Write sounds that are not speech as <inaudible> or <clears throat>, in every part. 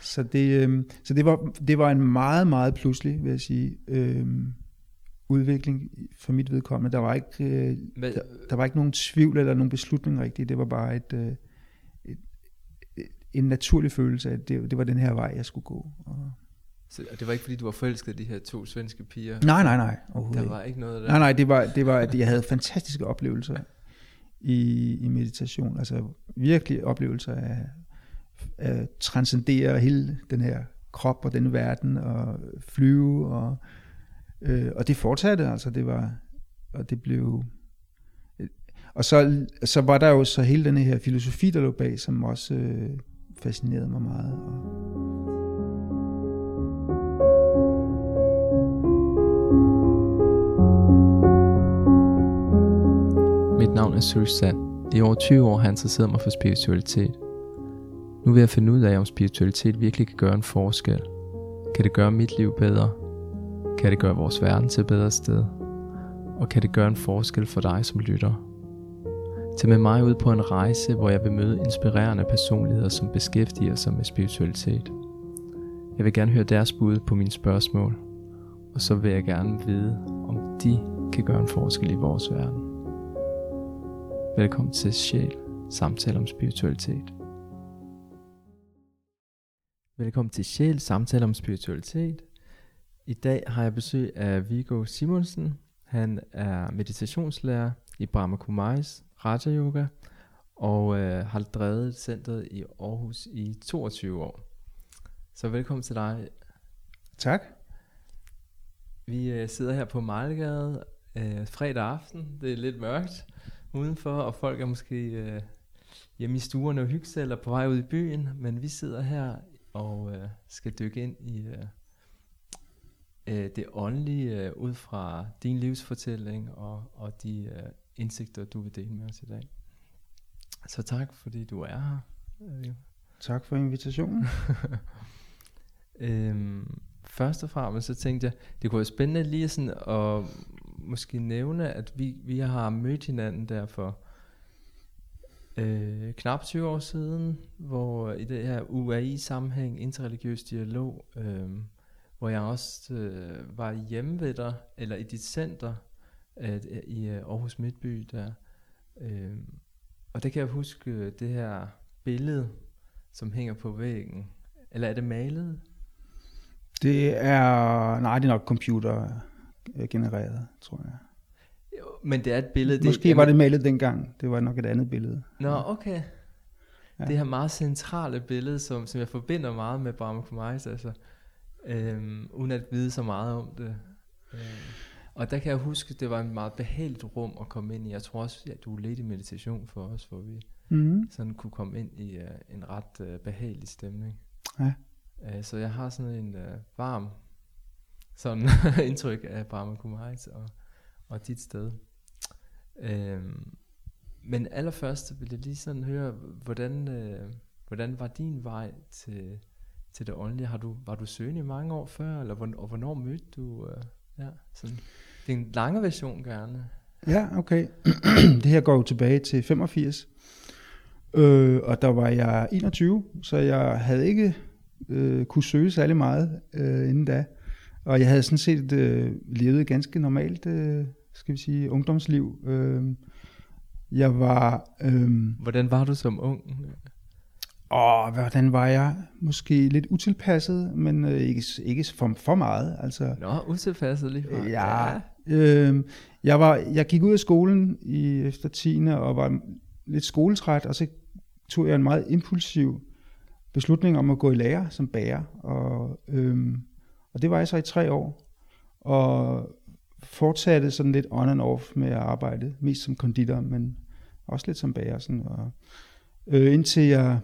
så det, øh, så det, var, det var en meget, meget pludselig, vil jeg sige, øh, udvikling for mit vedkommende. Der var ikke, øh, Hvad, der, der var ikke nogen tvivl eller nogen beslutning rigtigt. Det var bare et, øh, et, et, en naturlig følelse af, at det, det var den her vej, jeg skulle gå. Og, så, det var ikke fordi, du var forelsket de her to svenske piger? nej, nej, nej. Der var ikke noget der? Nej, nej, det var, det var, at jeg havde fantastiske oplevelser i, i meditation. Altså virkelig oplevelser af Øh, transcendere hele den her krop og den verden og flyve og øh, og det fortsatte altså det var og det blev øh, og så, så var der jo så hele den her filosofi der lå bag som også øh, fascinerede mig meget og, Mit navn er Søs Sand. I over 20 år har jeg interesseret mig for spiritualitet. Nu vil jeg finde ud af, om spiritualitet virkelig kan gøre en forskel. Kan det gøre mit liv bedre? Kan det gøre vores verden til et bedre sted? Og kan det gøre en forskel for dig som lytter? Tag med mig ud på en rejse, hvor jeg vil møde inspirerende personligheder, som beskæftiger sig med spiritualitet. Jeg vil gerne høre deres bud på mine spørgsmål, og så vil jeg gerne vide, om de kan gøre en forskel i vores verden. Velkommen til Sjæl, samtale om spiritualitet. Velkommen til Sjæl, samtale om spiritualitet. I dag har jeg besøg af Viggo Simonsen. Han er meditationslærer i Brahma Kumaris Raja Yoga og øh, har drevet centret i Aarhus i 22 år. Så velkommen til dig. tak Vi øh, sidder her på Mejlegade øh, fredag aften. Det er lidt mørkt udenfor, og folk er måske øh, hjemme i stuerne og hygge sig, eller på vej ud i byen. Men vi sidder her og øh, skal dykke ind i øh, øh, det åndelige øh, ud fra din livsfortælling og, og de øh, indsigter, du vil dele med os i dag. Så tak, fordi du er her. Øh, tak for invitationen <laughs> Øhm, først og fremmest så tænkte jeg, det kunne være spændende lige sådan at måske nævne, at vi, vi har mødt hinanden der for øh, knap 20 år siden, hvor i det her UAI-sammenhæng, interreligiøs dialog, øh, hvor jeg også øh, var hjemme ved dig, eller i dit center øh, i øh, Aarhus Midtby der. Øh, og det kan jeg huske, øh, det her billede, som hænger på væggen. Eller er det malet? Det er, nej, det er nok computer øh, genereret, tror jeg. Jo, men det er et billede. Det, Måske var det malet dengang. Det var nok et andet billede. Nå, okay. Ja. Ja. Det her meget centrale billede, som, som jeg forbinder meget med Brahma Kumaris, altså, øhm, uden at vide så meget om det. Øhm, og der kan jeg huske, at det var et meget behageligt rum at komme ind i. Jeg tror også, at du ledte i meditation for os, hvor vi Mm. sådan kunne komme ind i uh, en ret uh, behagelig stemning. Ja. Uh, så jeg har sådan en uh, varm sådan <laughs> indtryk af Brahma Kumaris og, og dit sted. Øhm, men allerførst vil jeg lige sådan høre, hvordan, øh, hvordan var din vej til, til det åndelige? Har du, var du søgende i mange år før, eller hvornår, og hvornår mødte du? Øh, ja, sådan, det er en lange version gerne. Ja, okay. <clears throat> det her går jo tilbage til 85. Øh, og der var jeg 21, så jeg havde ikke øh, kunne søge særlig meget øh, inden da. Og jeg havde sådan set øh, levet ganske normalt, øh, skal vi sige, ungdomsliv. Øh, jeg var... Øh, Hvordan var du som ung? Åh, hvordan var jeg? Måske lidt utilpasset, men øh, ikke, ikke for, for meget. Altså, Nå, utilpasset lige fra. ja, øh, jeg, var, jeg gik ud af skolen i efter 10. og var lidt skoletræt, og så tog jeg en meget impulsiv beslutning om at gå i lære som bager. Og, øh, og det var jeg så i tre år. Og fortsatte sådan lidt on and off med at arbejde, mest som konditor, men også lidt som bager. Sådan, og, øh, indtil jeg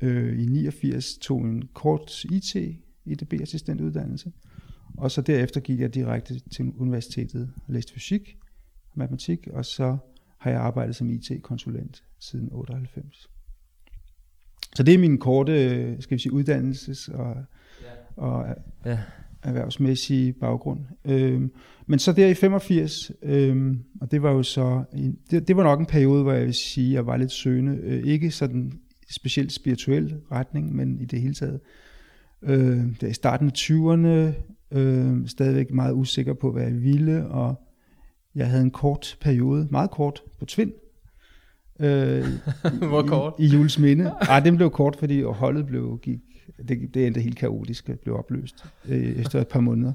øh, i 89 tog en kort IT, IDB-assistentuddannelse, og så derefter gik jeg direkte til universitetet og læste fysik og matematik, og så har jeg arbejdet som IT-konsulent siden 98. Så det er min korte, øh, skal vi sige, uddannelses- og, og Ja. Erhvervsmæssige baggrund. Øhm, men så der i 85, øhm, og det var jo så, en, det, det var nok en periode, hvor jeg vil sige, at jeg var lidt søgende. Øh, ikke sådan specielt spirituel retning, men i det hele taget. Øh, det er i starten af 20'erne, øh, stadigvæk meget usikker på, hvad jeg ville, og jeg havde en kort periode, meget kort, på Tvind. Øh, <laughs> Hvor kort? I, i Jules Minde. Ej, den blev kort, fordi holdet blev, gik, det, det endte helt kaotisk, blev opløst øh, efter et par måneder.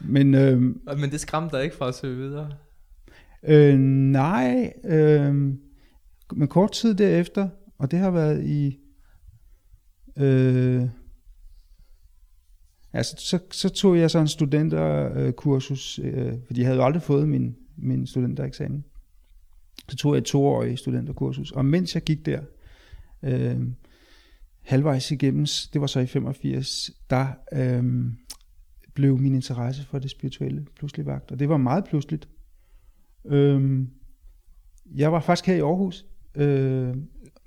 Men, øh, Men det skræmte dig ikke fra at søge videre? Øh, nej, øh, men kort tid derefter, og det har været i... Øh, altså, så, så tog jeg så en studenterkursus, øh, fordi jeg havde jo aldrig fået min, min studentereksamen. Så tog jeg et toårig studenterkursus, og mens jeg gik der, øh, halvvejs igennem, det var så i 85, der øh, blev min interesse for det spirituelle pludselig vagt, og det var meget pludseligt. Øh, jeg var faktisk her i Aarhus. Øh,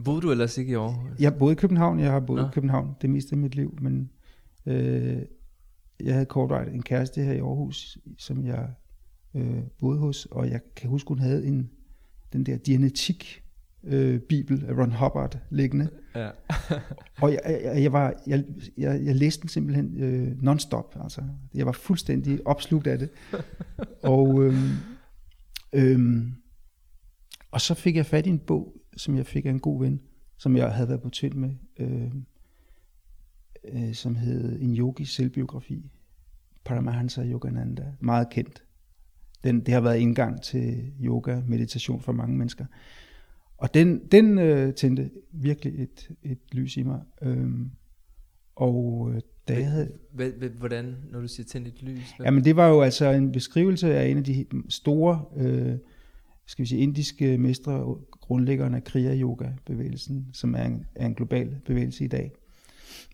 boede du ellers ikke i Aarhus? Jeg boede i København, jeg har boet Nå. i København det meste af mit liv, men øh, jeg havde kortvejt en kæreste her i Aarhus, som jeg øh, boede hos, og jeg kan huske, hun havde en, den der dianetik øh, bibel af Ron Hubbard liggende. Ja. <laughs> og jeg, jeg, jeg, var, jeg, jeg, jeg læste den simpelthen øh, non-stop. Altså. Jeg var fuldstændig opslugt af det. og, øhm, øhm, og så fik jeg fat i en bog, som jeg fik af en god ven, som jeg havde været på til med, øh, øh, som hed En yogis selvbiografi. Paramahansa Yogananda. Meget kendt. Den, det har været indgang til yoga, meditation for mange mennesker. Og den, den øh, tændte virkelig et, et lys i mig. Øhm, og øh, da jeg havde... Hvordan, når du siger tændt et lys? Hvad? Jamen det var jo altså en beskrivelse af en af de store, øh, skal vi sige, indiske mestre, grundlæggerne af Kriya Yoga bevægelsen, som er en, er en global bevægelse i dag,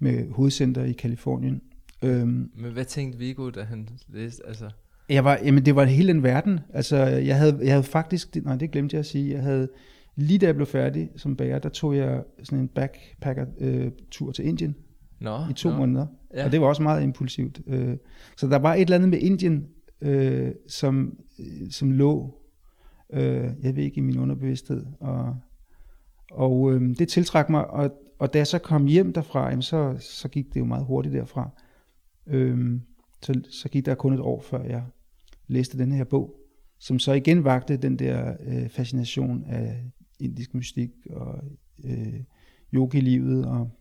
med hovedcenter i Kalifornien. Øhm, Men hvad tænkte Viggo, da han læste? Altså... Jeg var, jamen det var hele den verden. Altså jeg havde, jeg havde faktisk, nej det glemte jeg at sige, jeg havde Lige da jeg blev færdig som bager, der tog jeg sådan en backpacker-tur øh, til Indien nå, i to nå. måneder. Ja. Og det var også meget impulsivt. Øh, så der var et eller andet med Indien, øh, som, øh, som lå, øh, jeg ved ikke, i min underbevidsthed. Og, og øh, det tiltrak mig, og, og da jeg så kom hjem derfra, jamen så, så gik det jo meget hurtigt derfra. Øh, så, så gik der kun et år, før jeg læste den her bog, som så igen vagte den der øh, fascination af indisk mystik og øh, yoga-livet. Og,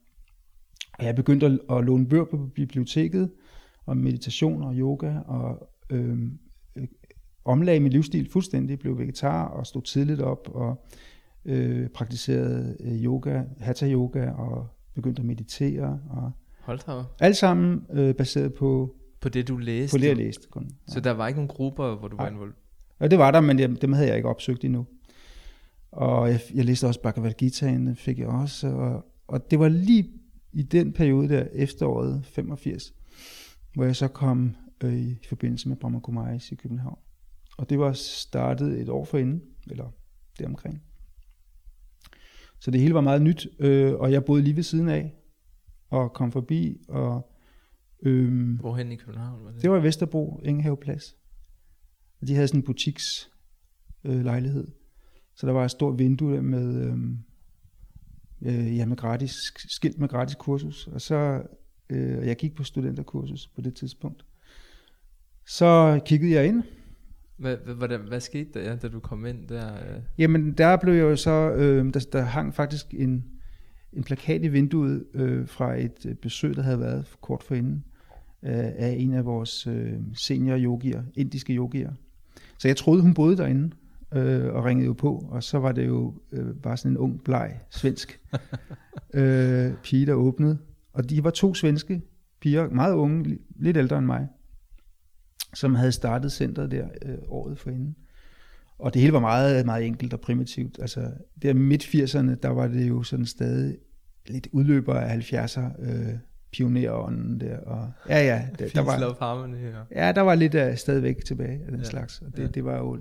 og jeg begyndte at, at låne bøger på biblioteket om meditation og yoga, og øh, øh, omlagde min livsstil fuldstændig, blev vegetar og stod tidligt op og øh, praktiserede øh, yoga, hatha yoga og begyndte at meditere. Og Hold da Alt sammen øh, baseret på på det du læste? På det jeg læste kun. Ja. Så der var ikke nogen grupper, hvor du Nej. var involveret? Ja, det var der, men dem havde jeg ikke opsøgt endnu. Og jeg, jeg læste også Bhagavad Gita'en, fik jeg også. Og, og det var lige i den periode der, efteråret 85, hvor jeg så kom øh, i forbindelse med Brahma Kumaris i København. Og det var startet et år forinden, eller deromkring. Så det hele var meget nyt, øh, og jeg boede lige ved siden af, og kom forbi, og... Øh, Hvorhen i København var det? Det var i Vesterbro, Ingehaveplads. Og de havde sådan en butiks øh, lejlighed. Så der var et stort vindue med, øh, øh, ja, med gratis, skilt med gratis kursus. Og så, øh, jeg gik på studenterkursus på det tidspunkt. Så kiggede jeg ind. Hvad, hvad, hvad skete der, ja, da du kom ind der? Øh? Jamen, der blev jeg jo så, øh, der, der hang faktisk en, en plakat i vinduet øh, fra et besøg, der havde været kort forinden, øh, af en af vores øh, senior yogier, indiske yogier. Så jeg troede, hun boede derinde øh, og ringede jo på, og så var det jo øh, bare sådan en ung, bleg, svensk <laughs> øh, pige, der åbnede. Og de var to svenske piger, meget unge, lidt ældre end mig, som havde startet centret der øh, året forinden. Og det hele var meget, meget enkelt og primitivt. Altså, der midt 80'erne, der var det jo sådan stadig lidt udløber af 70'er øh, pionerånden der. Og, ja, ja. Det, der var, harmony, ja. ja, der var lidt af stadigvæk tilbage af den ja, slags. Og det, ja. det var jo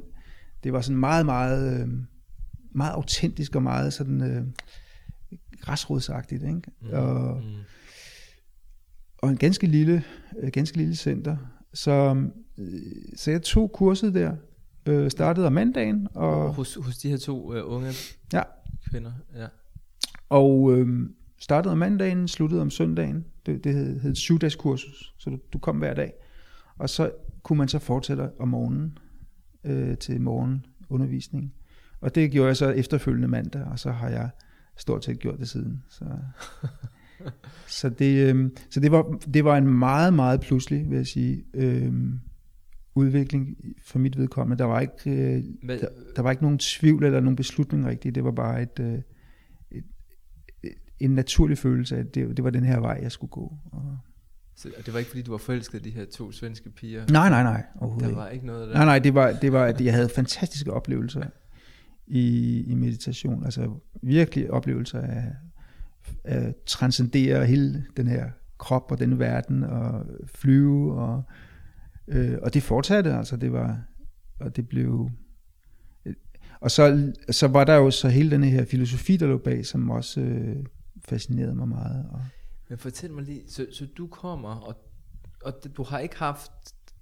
det var sådan meget, meget, øh, meget autentisk og meget sådan øh, græsrodsagtigt. Ikke? Mm, og, mm. og en ganske lille, øh, ganske lille center. Så, øh, så jeg tog kurset der, øh, startede om mandagen. Og, hos, hos de her to øh, unge ja. kvinder? Ja. Og øh, startede om mandagen, sluttede om søndagen. Det, det hed, hed et syvdags kursus, så du, du kom hver dag. Og så kunne man så fortsætte om morgenen øh, til morgenundervisning. Og det gjorde jeg så efterfølgende mandag, og så har jeg stort set gjort det siden. Så, <laughs> så, det, øh, så det, var, det var en meget, meget pludselig, vil jeg sige, øh, udvikling for mit vedkommende. Der var ikke, øh, der, der var ikke nogen tvivl eller nogen beslutning rigtigt. Det var bare et, øh, et, et, en naturlig følelse af, at det, det var den her vej, jeg skulle gå. Og, så det var ikke fordi, du var forelsket i de her to svenske piger? Nej, nej, nej. Der var ikke noget der? Nej, nej, det var, det var, at jeg havde fantastiske oplevelser i, i meditation. Altså virkelig oplevelser af, at transcendere hele den her krop og den verden og flyve og øh, og det fortsatte altså det var og det blev og så, så var der jo så hele den her filosofi der lå bag som også øh, fascinerede mig meget og, men fortæl mig lige så, så du kommer og, og du har ikke haft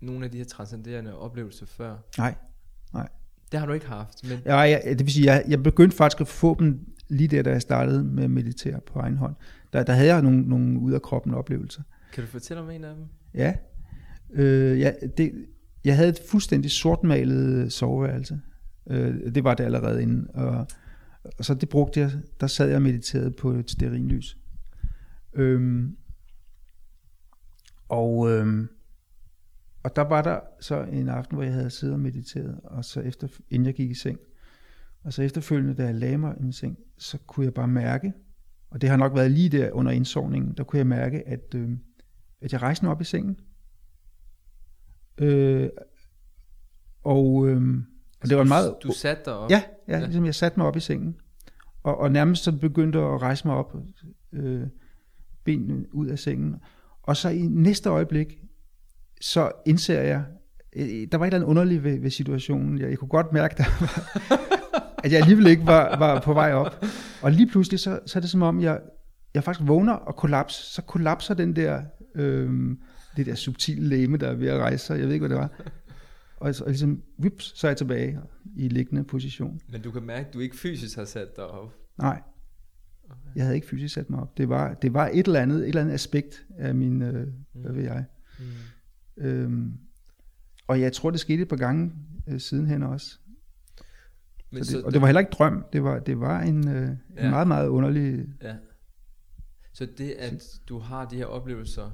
nogle af de her transcenderende oplevelser før nej nej det har du ikke haft men... ja, jeg, det vil sige jeg, jeg begyndte faktisk at få dem lige der, da jeg startede med at meditere på egen hånd, der, der havde jeg nogle, nogle ud af kroppen oplevelser. Kan du fortælle om en af dem? Ja. Øh, ja det, jeg havde et fuldstændig sortmalet soveværelse. Øh, det var det allerede inden. Og, og så det brugte jeg, der sad jeg og mediterede på et sterinlys. Øhm, og, øhm, og der var der så en aften, hvor jeg havde siddet og mediteret, og så efter, inden jeg gik i seng, og så efterfølgende, da jeg lagde mig i min seng, så kunne jeg bare mærke, og det har nok været lige der under indsovningen, der kunne jeg mærke, at, øh, at jeg rejste mig op i sengen. Øh, og, øh, og det var en meget... Du satte dig op? Ja, ja, ligesom jeg satte mig op i sengen. Og, og nærmest så begyndte at rejse mig op, øh, benene ud af sengen. Og så i næste øjeblik, så indser jeg, øh, der var et eller andet underligt ved, ved situationen. Jeg, jeg kunne godt mærke, der var, <laughs> at jeg alligevel ikke var, var på vej op. Og lige pludselig, så, så er det som om, jeg, jeg faktisk vågner og kollaps. Så kollapser den der, øh, det der subtile læme, der er ved at rejse sig. Jeg ved ikke, hvad det var. Og, og ligesom, vips, så er jeg tilbage i liggende position. Men du kan mærke, at du ikke fysisk har sat dig op? Nej. Jeg havde ikke fysisk sat mig op. Det var, det var et eller andet, et eller andet aspekt af min, øh, mm. hvad ved jeg. Mm. Øhm, og jeg tror, det skete et par gange øh, sidenhen også. Men så det, så og det var heller ikke drøm, det var, det var en, øh, ja. en meget, meget underlig... Ja. Så det, at du har de her oplevelser,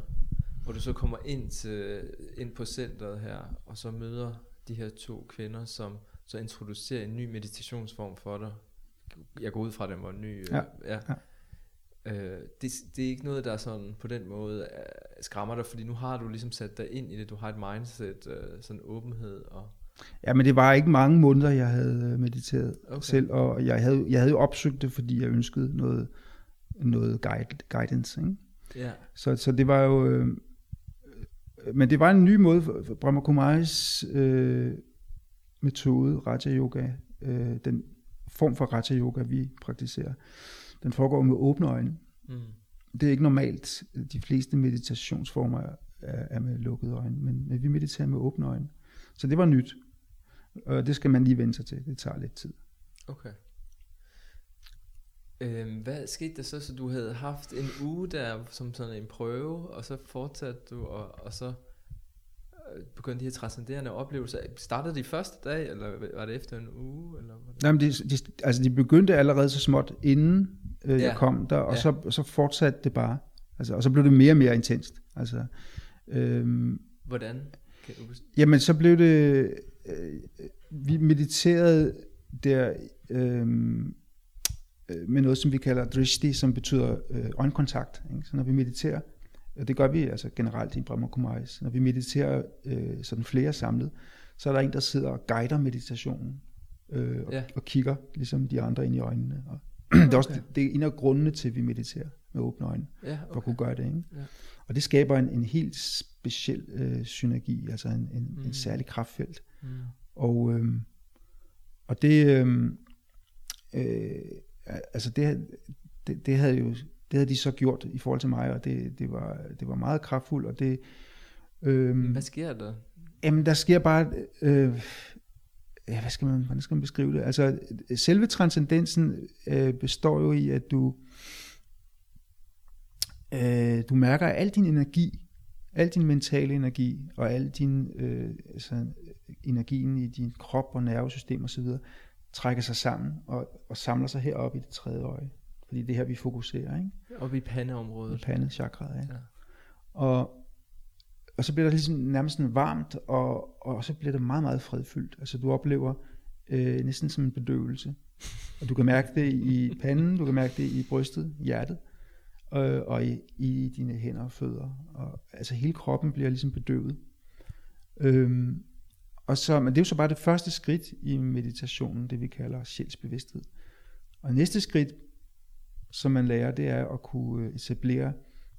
hvor du så kommer ind, til, ind på centret her, og så møder de her to kvinder, som så introducerer en ny meditationsform for dig. Jeg går ud fra, at den var ny. Øh, ja. ja. ja. Øh, det, det er ikke noget, der sådan på den måde uh, skræmmer dig, fordi nu har du ligesom sat dig ind i det, du har et mindset, uh, sådan åbenhed og Ja, men det var ikke mange måneder, jeg havde øh, mediteret okay. selv, og jeg havde, jeg havde jo opsøgt det, fordi jeg ønskede noget, noget guide, guidance. Ikke? Ja. Så, så det var jo... Øh, men det var en ny måde for Brahma Kumaris øh, metode, Raja Yoga, øh, den form for Raja Yoga, vi praktiserer, den foregår med åbne øjne. Mm. Det er ikke normalt. De fleste meditationsformer er, er med lukkede øjne, men, men vi mediterer med åbne øjne. Så det var nyt. Og det skal man lige vende sig til. Det tager lidt tid. Okay. Øhm, hvad skete der så, så du havde haft en uge der som sådan en prøve, og så fortsatte du, og, og så begyndte de her transcenderende oplevelser. Startede de første dag, eller var det efter en uge? Eller Nej, men de, de, altså de begyndte allerede så småt, inden øh, ja. jeg kom der, og ja. så, så fortsatte det bare. Altså, og så blev det mere og mere intenst. Altså, øhm, Hvordan? Kan du... Jamen, så blev det øh, vi mediterede der øh, med noget, som vi kalder drishti, som betyder øh, øjenkontakt. Ikke? Så når vi mediterer, og det gør vi altså generelt i Brahma Kumaris, når vi mediterer øh, sådan flere samlet, så er der en, der sidder og guider meditationen, øh, og, ja. og kigger ligesom de andre ind i øjnene. Og okay. <clears throat> det, er også, det er en af grundene til, at vi mediterer med åbne øjne, ja, okay. for at kunne gøre det. Ikke? Ja. Og det skaber en, en helt speciel øh, synergi, altså en, en, mm. en særlig kraftfelt. Mm. Og, øh, og det, øh, øh, altså det, det, det havde jo det havde de så gjort i forhold til mig, og det, det, var, det var meget kraftfuldt, og det... Øh, Hvad sker der? Jamen, der sker bare... Øh, ja, hvad skal man, hvordan skal man beskrive det? Altså, selve transcendensen øh, består jo i, at du, øh, du mærker, at al din energi, al din mentale energi, og al din, øh, altså, energien i din krop og nervesystem osv., trækker sig sammen og, og samler sig heroppe i det tredje øje. Fordi det er her, vi fokuserer, ikke? Oppe i pandeområdet. I pandechakra, ja. ja. Og, og så bliver der ligesom nærmest sådan varmt, og, og så bliver det meget, meget fredfyldt. Altså du oplever øh, næsten som en bedøvelse. Og du kan mærke det i panden, du kan mærke det i brystet, hjertet, øh, og i, i dine hænder og fødder. Og, altså hele kroppen bliver ligesom bedøvet. Øhm, og så, men det er jo så bare det første skridt i meditationen, det vi kalder sjælsbevidsthed. Og næste skridt, som man lærer, det er at kunne øh, etablere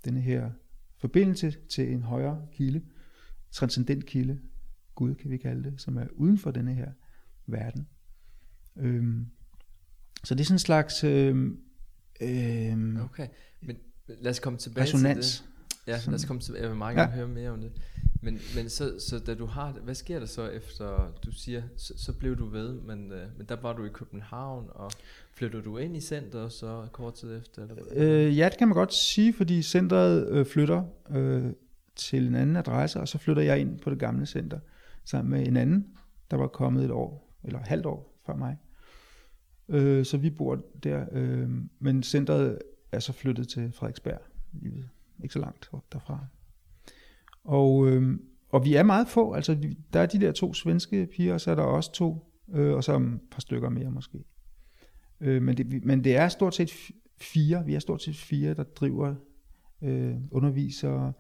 denne her forbindelse til en højere kilde, transcendent kilde, Gud kan vi kalde det, som er uden for denne her verden. Øhm, så det er sådan en slags øhm, øhm, okay, men lad os komme tilbage resonans. til det. Ja, lad os komme tilbage. Jeg vil meget gerne ja. høre mere om det. Men, men så, så da du har hvad sker der så efter, du siger, så, så blev du ved, men, øh, men der var du i København, og flyttede du ind i centret så kort tid efter? Eller øh, ja, det kan man godt sige, fordi centret øh, flytter øh, til en anden adresse, og så flytter jeg ind på det gamle center, sammen med en anden, der var kommet et år, eller et halvt år før mig. Øh, så vi bor der, øh, men centret er så flyttet til Frederiksberg, ikke så langt derfra. Og, øh, og vi er meget få, altså der er de der to svenske piger, og så er der også to, øh, og så et par stykker mere måske. Øh, men, det, men det er stort set fire, vi er stort set fire, der driver, øh, underviser,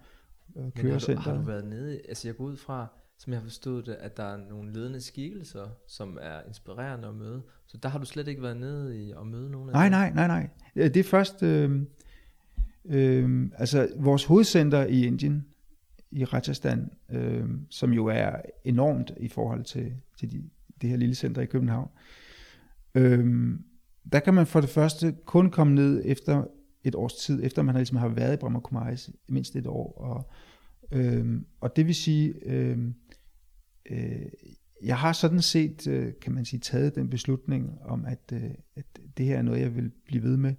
øh, kører har du, har du været nede, altså jeg går ud fra, som jeg har forstået det, at der er nogle ledende skikkelser, som er inspirerende at møde. Så der har du slet ikke været nede i at møde nogen af Nej, dem. nej, nej, nej. Det er først, øh, øh, altså vores hovedcenter i Indien, i Rajasthan, øh, som jo er enormt i forhold til, til de, det her lille center i København. Øh, der kan man for det første kun komme ned efter et års tid, efter man ligesom har været i Brahma Kumaris mindst et år. Og, øh, og det vil sige, øh, øh, jeg har sådan set, øh, kan man sige, taget den beslutning om, at, øh, at det her er noget, jeg vil blive ved med,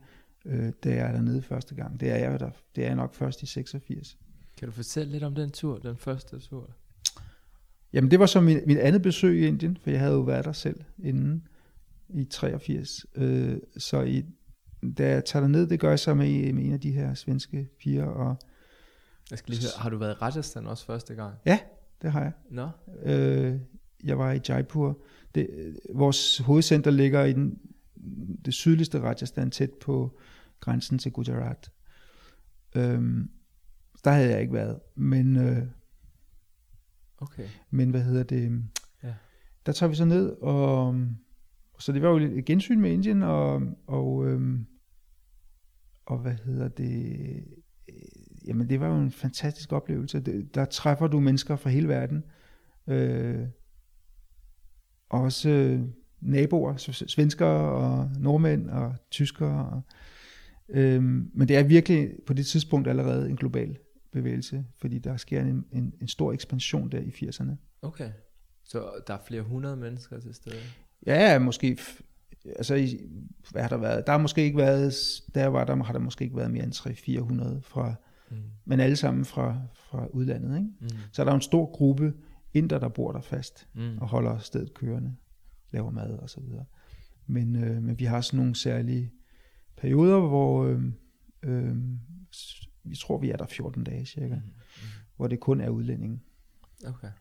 øh, da jeg er dernede første gang. Det er jeg, der, det er jeg nok først i 86. Kan du fortælle lidt om den tur, den første tur? Jamen det var så min, min andet besøg i Indien, for jeg havde jo været der selv inden i 83. Øh, så i, da jeg tager ned, det gør jeg så med, med en af de her svenske piger. Og, jeg skal lige høre, har du været i Rajasthan også første gang? Ja, det har jeg. Nå? Øh, jeg var i Jaipur. Det, vores hovedcenter ligger i den, det sydligste Rajasthan, tæt på grænsen til Gujarat. Øhm, der havde jeg ikke været. Men, øh, okay. men hvad hedder det? Ja. Der tager vi så ned, og så det var jo et gensyn med Indien, og, og, øh, og hvad hedder det? Jamen det var jo en fantastisk oplevelse. Det, der træffer du mennesker fra hele verden. Øh, også øh, naboer, svenskere og nordmænd og tyskere. Og, øh, men det er virkelig på det tidspunkt allerede en global bevægelse, fordi der sker en, en, en stor ekspansion der i 80'erne. Okay, så der er flere hundrede mennesker til stede? Ja, måske, altså hvad har der været? Der har måske ikke været, der var der, har der måske ikke været mere end 300-400 fra, mm. men alle sammen fra, fra udlandet, ikke? Mm. Så er der en stor gruppe inder, der bor der fast, mm. og holder stedet kørende, laver mad og så videre. Men, øh, men vi har sådan nogle særlige perioder, hvor øh, øh, vi tror, vi er der 14 dage cirka, mm. Mm. hvor det kun er udlænding. Okay.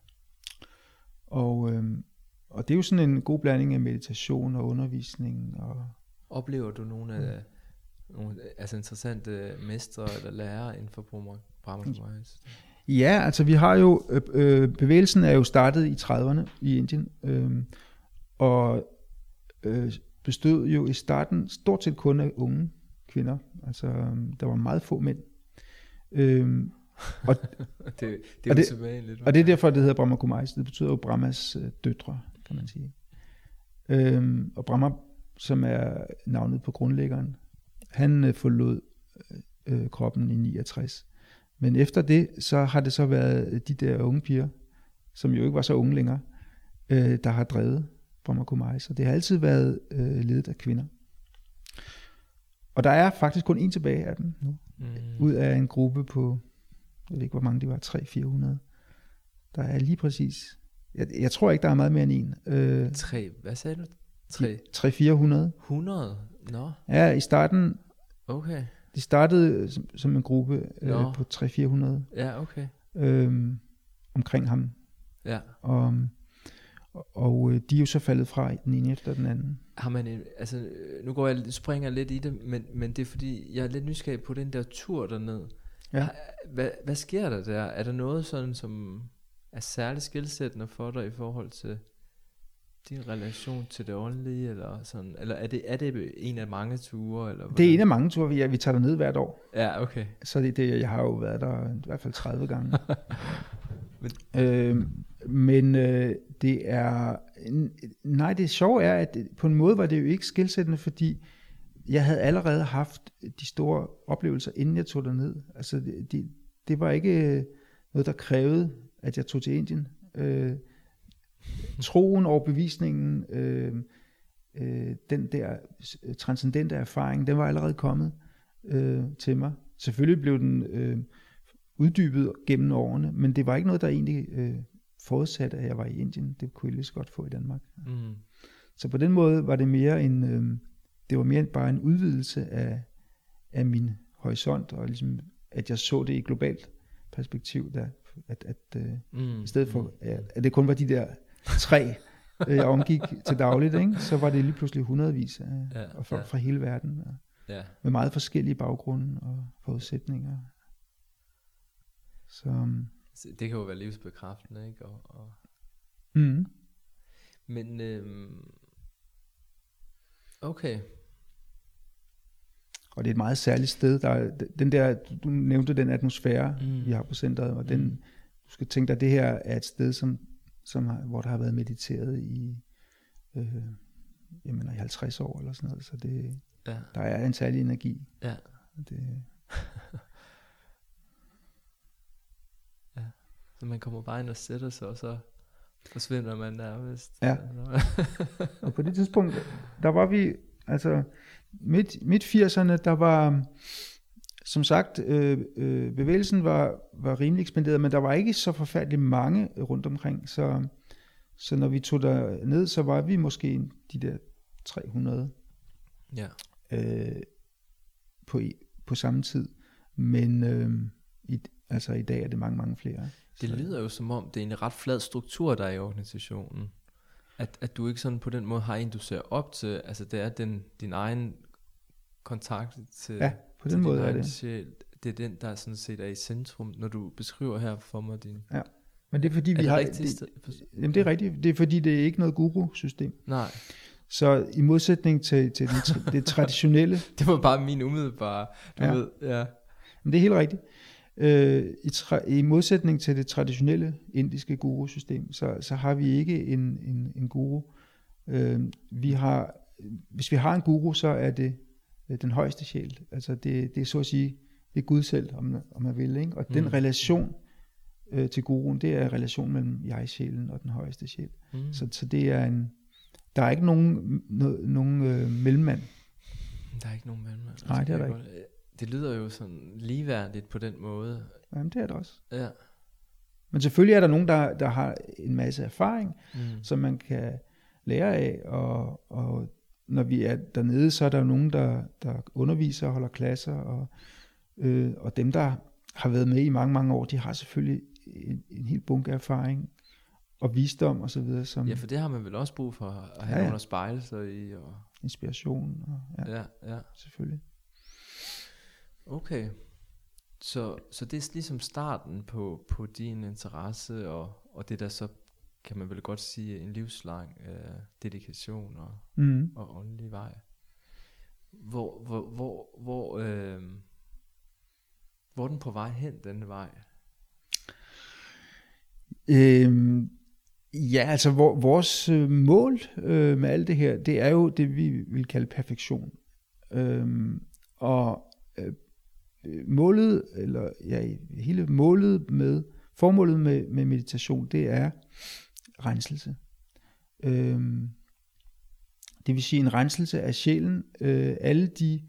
Og, øh, og det er jo sådan en god blanding af meditation og undervisning. Og, Oplever du nogle af nogle altså interessante mestre eller lærere inden for Brahma Kumaris? Ja, altså vi har jo, øh, øh, bevægelsen er jo startet i 30'erne i Indien, øh, og øh, bestod jo i starten stort set kun af unge kvinder. Altså der var meget få mænd. Øh, <laughs> og, det, det er og, det, og det er derfor, det hedder Brahma Kumaris. Det betyder jo Brahmas øh, døtre, kan man sige. Øh, og Brahma, som er navnet på grundlæggeren, han øh, forlod øh, kroppen i 69. Men efter det, så har det så været de der unge piger, som jo ikke var så unge længere, øh, der har drevet Brahma Kumai, så det har altid været øh, ledet af kvinder. Og der er faktisk kun en tilbage af dem nu, Mm. ud af en gruppe på, jeg ved ikke hvor mange det var, 300-400. Der er lige præcis, jeg, jeg tror ikke der er meget mere end en, øh, Tre, hvad sagde du? Tre. 300-400. 100? Nå, Ja, i starten, okay. de startede som, som en gruppe øh, på 300-400 Ja, okay. øh, omkring ham. Ja. Og, og øh, de er jo så faldet fra den ene efter den anden. Har man, en- altså, nu går jeg, springer lidt i det, men, men det er fordi, jeg er lidt nysgerrig på den der tur derned. Ja. Hvad, hvad sker der der? Er der noget sådan, som er særligt skilsættende for dig i forhold til din relation til det åndelige, eller sådan, eller er det, er det en af mange ture, eller Det er en af mange ture, vi, vi tager derned hvert år. Ja, okay. Så det, det, jeg har jo været der i hvert fald 30 gange. <laughs> Men- øh, men øh, det er... Nej, det sjove er, at på en måde var det jo ikke skilsættende, fordi jeg havde allerede haft de store oplevelser, inden jeg tog derned. Altså, det, det, var ikke øh, noget, der krævede, at jeg tog til Indien. Øh, troen, overbevisningen, øh, øh, den der øh, transcendente erfaring, den var allerede kommet øh, til mig. Selvfølgelig blev den øh, uddybet gennem årene, men det var ikke noget, der egentlig øh, forudsatte, at jeg var i Indien. Det kunne jeg lige så godt få i Danmark. Mm. Så på den måde var det mere en, øh, det var mere bare en udvidelse af, af min horisont, og ligesom, at jeg så det i globalt perspektiv, der, at, at øh, Mm. i stedet for, at, at det kun var de der tre, øh, jeg omgik til dagligt, ikke? så var det lige pludselig hundredvis af Ja, af folk ja. fra hele verden, og Ja. med meget forskellige baggrunde og forudsætninger. Så, Så Det kan jo være livsbekræftende, ikke? Og, og, mm, men, øhm, okay. og det er et meget særligt sted. Der er, den der, du nævnte den atmosfære, Mm. vi har på centret, og den, Mm. du skal tænke dig, at det her er et sted, som, som har, hvor der har været mediteret i, øh, jeg mener, i 50 år eller sådan noget, så det, Ja, der er en særlig energi. ja. Det, <laughs> Så man kommer bare ind og sætter sig, og så forsvinder man nærmest. Ja. <laughs> Og på det tidspunkt, der var vi, altså midt, midt 80'erne, der var, som sagt, øh, øh, bevægelsen var, var rimelig ekspanderet, men der var ikke så forfærdeligt mange rundt omkring, så, så når vi tog der ned, så var vi måske de der 300 ja. øh, på, på samme tid, men øh, i, altså i dag er det mange, mange flere. Det Så- lyder jo som om, det er en ret flad struktur, der er i organisationen. At, at du ikke sådan på den måde har en, du ser op til. Altså det er den, din egen kontakt til, Ja, på til den din måde er egen det. Sjæl. Det er den, der sådan set er i centrum, når du beskriver her for mig din... Men det er fordi, er vi det har... rigtigt? Det, jamen det er rigtigt. Det er fordi, det er ikke noget guru-system. Nej, Så i modsætning til, til den, det traditionelle, <laughs> det var bare min umiddelbare, du Ja. ved, ja. men det er helt rigtigt, øh, i, tra- i modsætning til det traditionelle indiske guru-system, så, så har vi ikke en, en, en guru. Øh, vi har, hvis vi har en guru, så er det øh, den højeste sjæl. Altså det, det er så at sige, det er Gud selv, om, om man vil. Ikke? Og den Mm. relation øh, til guruen, det er relationen mellem jeg-sjælen og den højeste sjæl. Mm. Så, så det er en, der er ikke nogen, no, nogen øh, mellemmand. Der er ikke nogen mellem. Altså, Nej, det er der jeg godt- Det lyder jo sådan ligeværdigt på den måde. Jamen det er det også. Ja. Men selvfølgelig er der nogen, der, der har en masse erfaring, Mm. som man kan lære af, og, og når vi er dernede, så er der jo nogen, der, der underviser og holder klasser, og, øh, og dem, der har været med i mange, mange år, de har selvfølgelig en, en hel bunke erfaring og visdom og så videre, som Ja, for det har man vel også brug for at have Ja, ja, at spejle sig i. Og, inspiration, og, ja, ja, ja. selvfølgelig. Okay. Så, så det er ligesom starten på, på din interesse, og, og det der så, kan man vel godt sige, en livslang øh, dedikation og, Mm. og åndelig vej. Hvor, hvor, hvor, hvor, øh, hvor er den på vej hen, denne vej? Øhm, ja, altså vor, vores øh, mål øh, med alt det her, det er jo det, vi vil kalde perfektion. Øhm, og øh, Øh, målet, eller ja, hele målet med, formålet med, med meditation, det er renselse. Øhm, Det vil sige en renselse af sjælen. Øh, alle de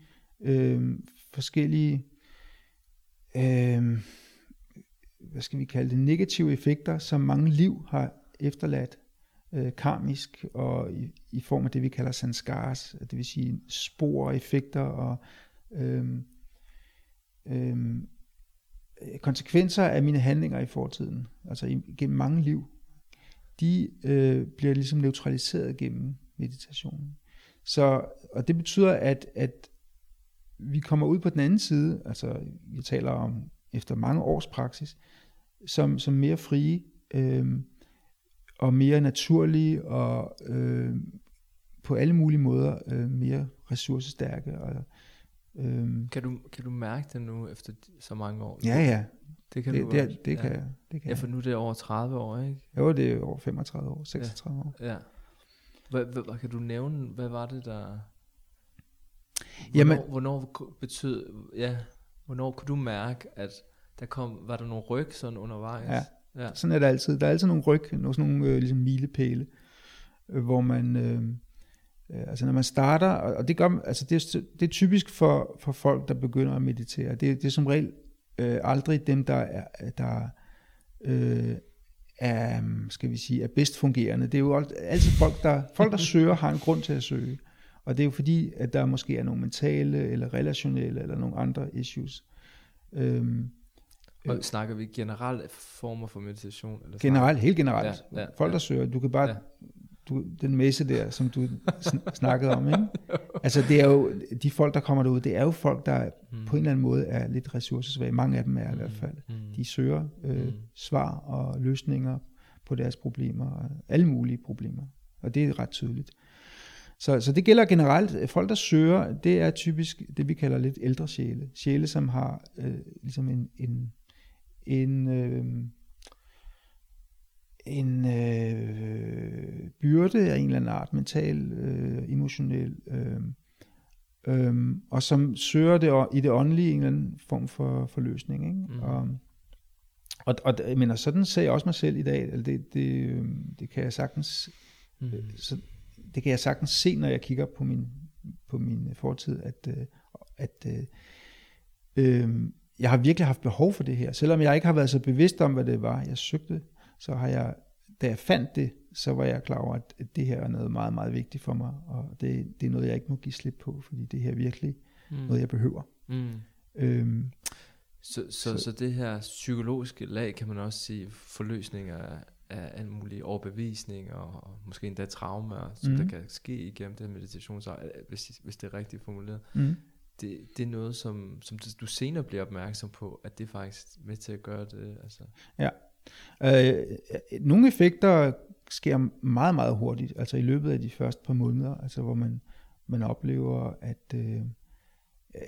øh, forskellige, øh, hvad skal vi kalde det, negative effekter, som mange liv har efterladt øh, karmisk og i, i form af det, vi kalder sanskars, det vil sige spor, effekter og øh, Øhm, øh, konsekvenser af mine handlinger i fortiden, altså gennem mange liv, de øh, bliver ligesom neutraliseret gennem meditationen. Så, og det betyder, at, at vi kommer ud på den anden side, altså vi taler om efter mange års praksis, som, som mere frie øh, og mere naturlige og øh, på alle mulige måder øh, mere ressourcestærke. Og, øh, kan, du, kan du mærke det nu efter så mange år? Ja, ja. Det kan det, du det, også. det, kan ja. jeg. Det kan ja, for nu er det over 30 år, ikke? Jo, det er over 35 år, 36 ja. år. Ja. Hvad, hvad, kan du nævne, hvad var det der... Hvornår, Jamen, hvornår betød, ja, hvornår kunne du mærke, at der kom, var der nogle ryg sådan undervejs? Ja, ja. sådan er det altid. Der er altid nogle ryg, nogle, sådan nogle øh, ligesom milepæle, øh, hvor man, øh, altså når man starter, og, det, gør, altså det, er, det er typisk for, for folk, der begynder at meditere. Det, det er som regel øh, aldrig dem, der er, der øh, er, skal vi sige, er bedst fungerende. Det er jo altid folk, der, folk, der søger, har en grund til at søge. Og det er jo fordi, at der måske er nogle mentale, eller relationelle, eller nogle andre issues. Øhm, og snakker vi generelt former for meditation? Eller generelt, helt generelt. Ja, ja, folk, der ja. søger, du kan bare, ja. Du, den messe der, som du snakkede om, ikke? Altså det er jo, de folk, der kommer derud, det er jo folk, der mm. på en eller anden måde er lidt ressourcesvage. Mange af dem er i hvert fald. Mm. De søger øh, mm. svar og løsninger på deres problemer, alle mulige problemer. Og det er ret tydeligt. Så, så det gælder generelt. Folk, der søger, det er typisk det, vi kalder lidt ældre sjæle. Sjæle, som har øh, ligesom en, en, en, øh, en øh, byrde af en eller anden art, mental, øh, emotionel, øh, øh, og som søger det i det åndelige en eller anden form for, for løsning. Ikke? Mm. Og, og, og jeg mener, sådan ser jeg også mig selv i dag. Altså det, det, det kan jeg sagtens mm. så, det kan jeg sagtens se, når jeg kigger på min, på min fortid, at, at øh, jeg har virkelig haft behov for det her. Selvom jeg ikke har været så bevidst om, hvad det var, jeg søgte, så har jeg, da jeg fandt det, så var jeg klar over, at det her er noget meget, meget vigtigt for mig, og det, det er noget, jeg ikke må give slip på, fordi det her er virkelig mm. noget, jeg behøver. Mm. Øhm, så, så, så, så det her psykologiske lag, kan man også sige, forløsninger af alle mulige overbevisninger og måske endda traumer, som mm. der kan ske igennem den meditation, så, hvis, hvis det er rigtigt formuleret. Mm. Det, det er noget, som, som du senere bliver opmærksom på, at det er faktisk med til at gøre det. Altså. Ja. Øh, nogle effekter sker meget, meget hurtigt, altså i løbet af de første par måneder, altså hvor man, man oplever, at øh,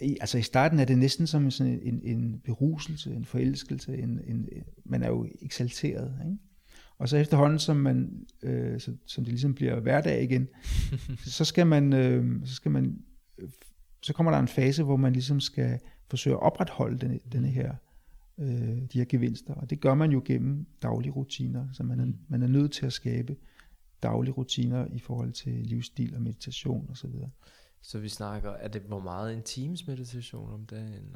i, altså i starten er det næsten som sådan en, en beruselse, en forelskelse, en, en, man er jo eksalteret, ikke? Og så efterhånden, som, man, øh, så, som det ligesom bliver hverdag igen, <laughs> så skal man, øh, så skal man, øh, så kommer der en fase, hvor man ligesom skal forsøge at opretholde denne, denne her, øh, de her gevinster. Og det gør man jo gennem daglige rutiner, så man er, man er nødt til at skabe daglige rutiner i forhold til livsstil og meditation osv. Så, så vi snakker, er det hvor meget en times meditation om dagen?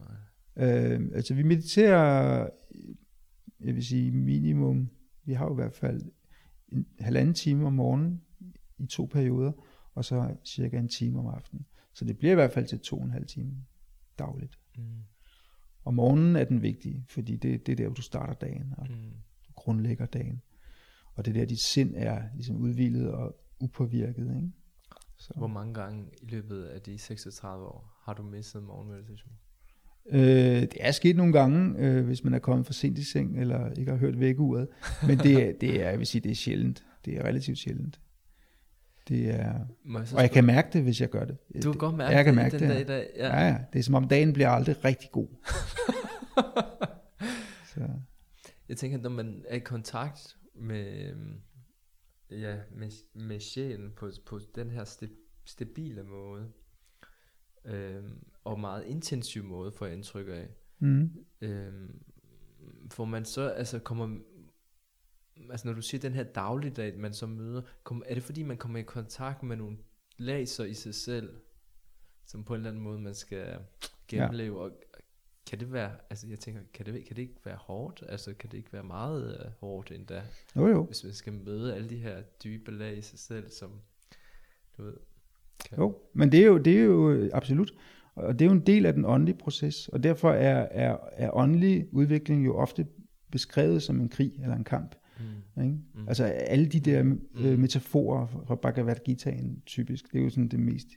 Øh, altså vi mediterer, jeg vil sige minimum vi har jo i hvert fald en halvanden time om morgenen i to perioder, og så cirka en time om aftenen. Så det bliver i hvert fald til to og en halv time dagligt. Mm. Og morgenen er den vigtige, fordi det, det er der, hvor du starter dagen, og mm. du grundlægger dagen. Og det er der, dit sind er ligesom udvilet og upåvirket. Ikke? Så. Hvor mange gange i løbet af de 36 år har du misset morgenmeditation? Øh, det er sket nogle gange, øh, hvis man er kommet for sent i seng, eller ikke har hørt vækkeuret. Men det, det er, jeg vil sige, det er sjældent. Det er relativt sjældent. Det er, jeg og jeg kan mærke det, hvis jeg gør det. Du kan godt mærke jeg kan det mærke den det, dag, der, ja. ja. ja. Det er som om dagen bliver aldrig rigtig god. <laughs> Så. Jeg tænker, når man er i kontakt med, ja, med, med sjælen på, på den her stabile måde, øhm, og meget intensiv måde, får jeg indtryk af. Mm. Øhm, for man så, altså kommer, altså når du siger den her dagligdag, man så møder, kom, er det fordi man kommer i kontakt med nogle så i sig selv, som på en eller anden måde man skal gennemleve, ja. og kan det være, altså jeg tænker, kan det, kan det ikke være hårdt? Altså kan det ikke være meget uh, hårdt endda? Jo jo. Hvis man skal møde alle de her dybe lag i sig selv, som du ved. Kan. Jo, men det er jo, det er jo øh, absolut, og det er jo en del af den åndelige proces, og derfor er, er, er åndelig udvikling jo ofte beskrevet som en krig eller en kamp. Mm. Ikke? Mm. Altså alle de der mm. øh, metaforer fra Bhagavad Gitaen typisk, det er jo sådan det mest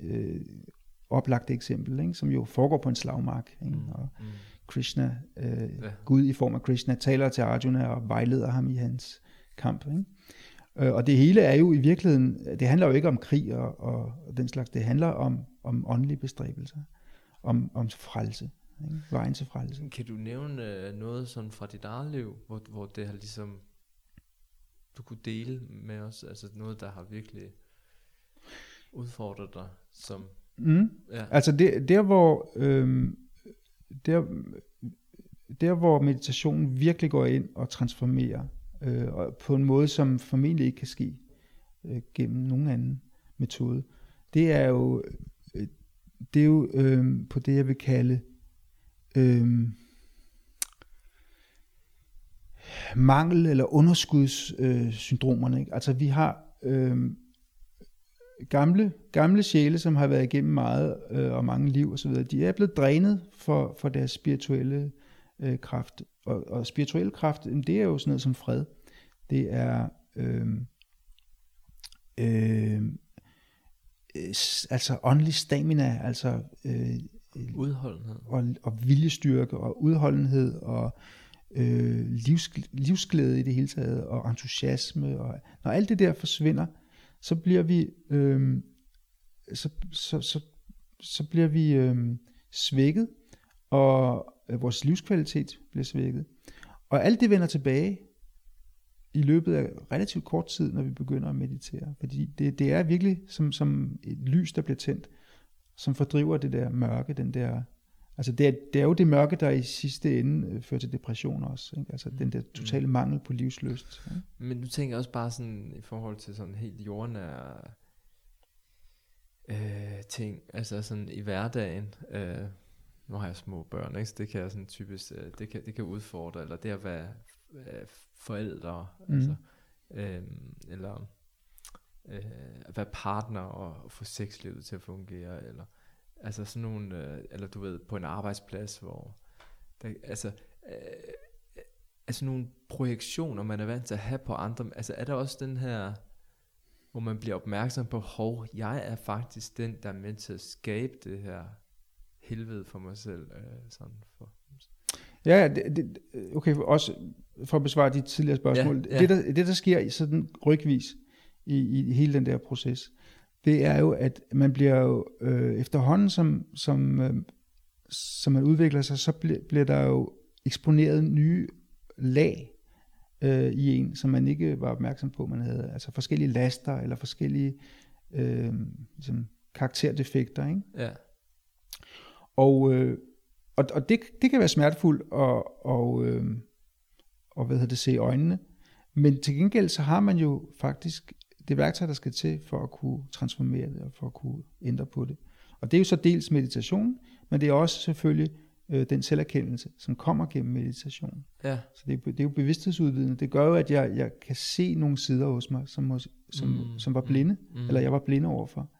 øh, oplagte eksempel, ikke? som jo foregår på en slagmark. Ikke? Mm. Og mm. Krishna, øh, ja. Gud i form af Krishna, taler til Arjuna og vejleder ham i hans kamp. Ikke? Øh, og det hele er jo i virkeligheden, det handler jo ikke om krig og, og, og den slags, det handler om, om åndelige bestræbelser, om, om frelse, ikke? vejen til frelse. Kan du nævne øh, noget sådan fra dit eget liv, hvor, hvor det har ligesom, du kunne dele med os, altså noget, der har virkelig udfordret dig, som Mm. Ja. Altså det, der, hvor, øhm, der, der, hvor meditationen virkelig går ind og transformerer, øh, og på en måde, som formentlig ikke kan ske øh, gennem nogen anden metode, det er jo, øh, det er jo øh, på det, jeg vil kalde øh, mangel- eller underskudssyndromerne. Øh, altså vi har øh, gamle, gamle sjæle, som har været igennem meget øh, og mange liv osv., de er blevet drænet for, for deres spirituelle øh, kraft. Og, og spirituel kraft, det er jo sådan noget som fred. Det er øh, øh, altså åndelig stamina, altså øh, udholdenhed og, og viljestyrke og udholdenhed og øh, livs, livsglæde i det hele taget og entusiasme og når alt det der forsvinder, så bliver vi øh, så, så, så, så bliver vi øh, svækket, og øh, vores livskvalitet bliver svækket. Og alt det vender tilbage i løbet af relativt kort tid, når vi begynder at meditere. Fordi det, det er virkelig som, som et lys, der bliver tændt, som fordriver det der mørke, den der... Altså det er, det er jo det mørke, der i sidste ende øh, fører til depression også. Ikke? Altså mm. den der totale mm. mangel på livsløst. Ikke? Men nu tænker jeg også bare sådan i forhold til sådan helt jordnære øh, ting, altså sådan i hverdagen. Øh, nu har jeg små børn, ikke? Så det kan jeg sådan typisk, øh, det, kan, det kan udfordre, eller det at være øh, forældre, mm. altså, øh, eller øh, at være partner og, få sexlivet til at fungere, eller altså sådan nogle, øh, eller du ved, på en arbejdsplads, hvor der, altså, øh, altså nogle projektioner, man er vant til at have på andre, altså er der også den her, hvor man bliver opmærksom på, hov, jeg er faktisk den, der er med til at skabe det her helvede for mig selv. Øh, sådan for. Ja, det, det, okay, også for at besvare de tidligere spørgsmål. Ja, ja. Det, der, det, der sker sådan rygvis i, i hele den der proces, det er jo, at man bliver jo øh, efterhånden, som, som, øh, som man udvikler sig, så bliver, bliver der jo eksponeret nye lag øh, i en, som man ikke var opmærksom på, man havde. Altså forskellige laster, eller forskellige øh, ligesom karakterdefekter. Ikke? Ja. Og, øh, og, og det, det kan være smertefuldt og, og, øh, og hvad hedder det, se i øjnene. Men til gengæld så har man jo faktisk det værktøj, der skal til for at kunne transformere det og for at kunne ændre på det. Og det er jo så dels meditation, men det er også selvfølgelig øh, den selverkendelse, som kommer gennem meditation. Ja. Så det, det er jo bevidsthedsudvidende. Det gør jo, at jeg, jeg kan se nogle sider hos mig, som, som, mm. som var blinde, mm. eller jeg var blinde overfor.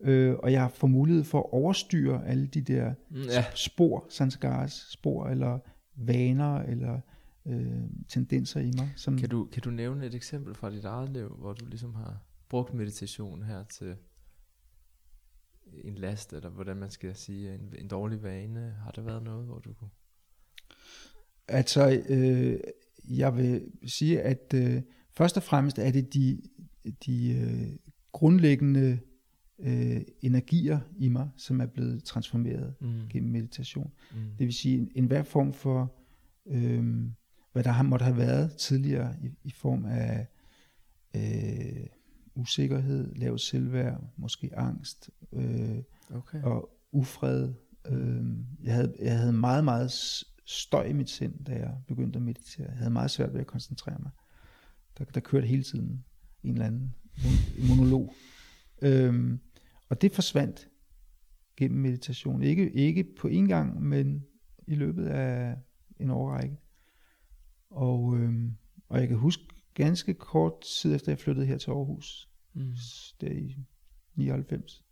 Øh, og jeg får mulighed for at overstyre alle de der mm, ja. spor, sanskaras spor, eller vaner, eller øh, tendenser i mig. Som kan, du, kan du nævne et eksempel fra dit eget liv, hvor du ligesom har brugt meditation her til en last, eller hvordan man skal sige, en, en dårlig vane? Har der været noget, hvor du kunne... Altså, øh, jeg vil sige, at øh, først og fremmest er det de, de øh, grundlæggende øh, energier i mig, som er blevet transformeret mm. gennem meditation. Mm. Det vil sige, en, en hver form for, øh, hvad der har, måtte have været tidligere i, i form af øh, usikkerhed, lavt selvværd, måske angst øh, okay. og ufred. Øh, jeg, havde, jeg havde meget, meget støj i mit sind, da jeg begyndte at meditere. Jeg havde meget svært ved at koncentrere mig. Der, der kørte hele tiden en eller anden monolog. Øhm, og det forsvandt gennem meditation. Ikke, ikke på en gang, men i løbet af en årrække. Og, øhm, og jeg kan huske ganske kort tid efter jeg flyttede her til Aarhus, mm. der i 99,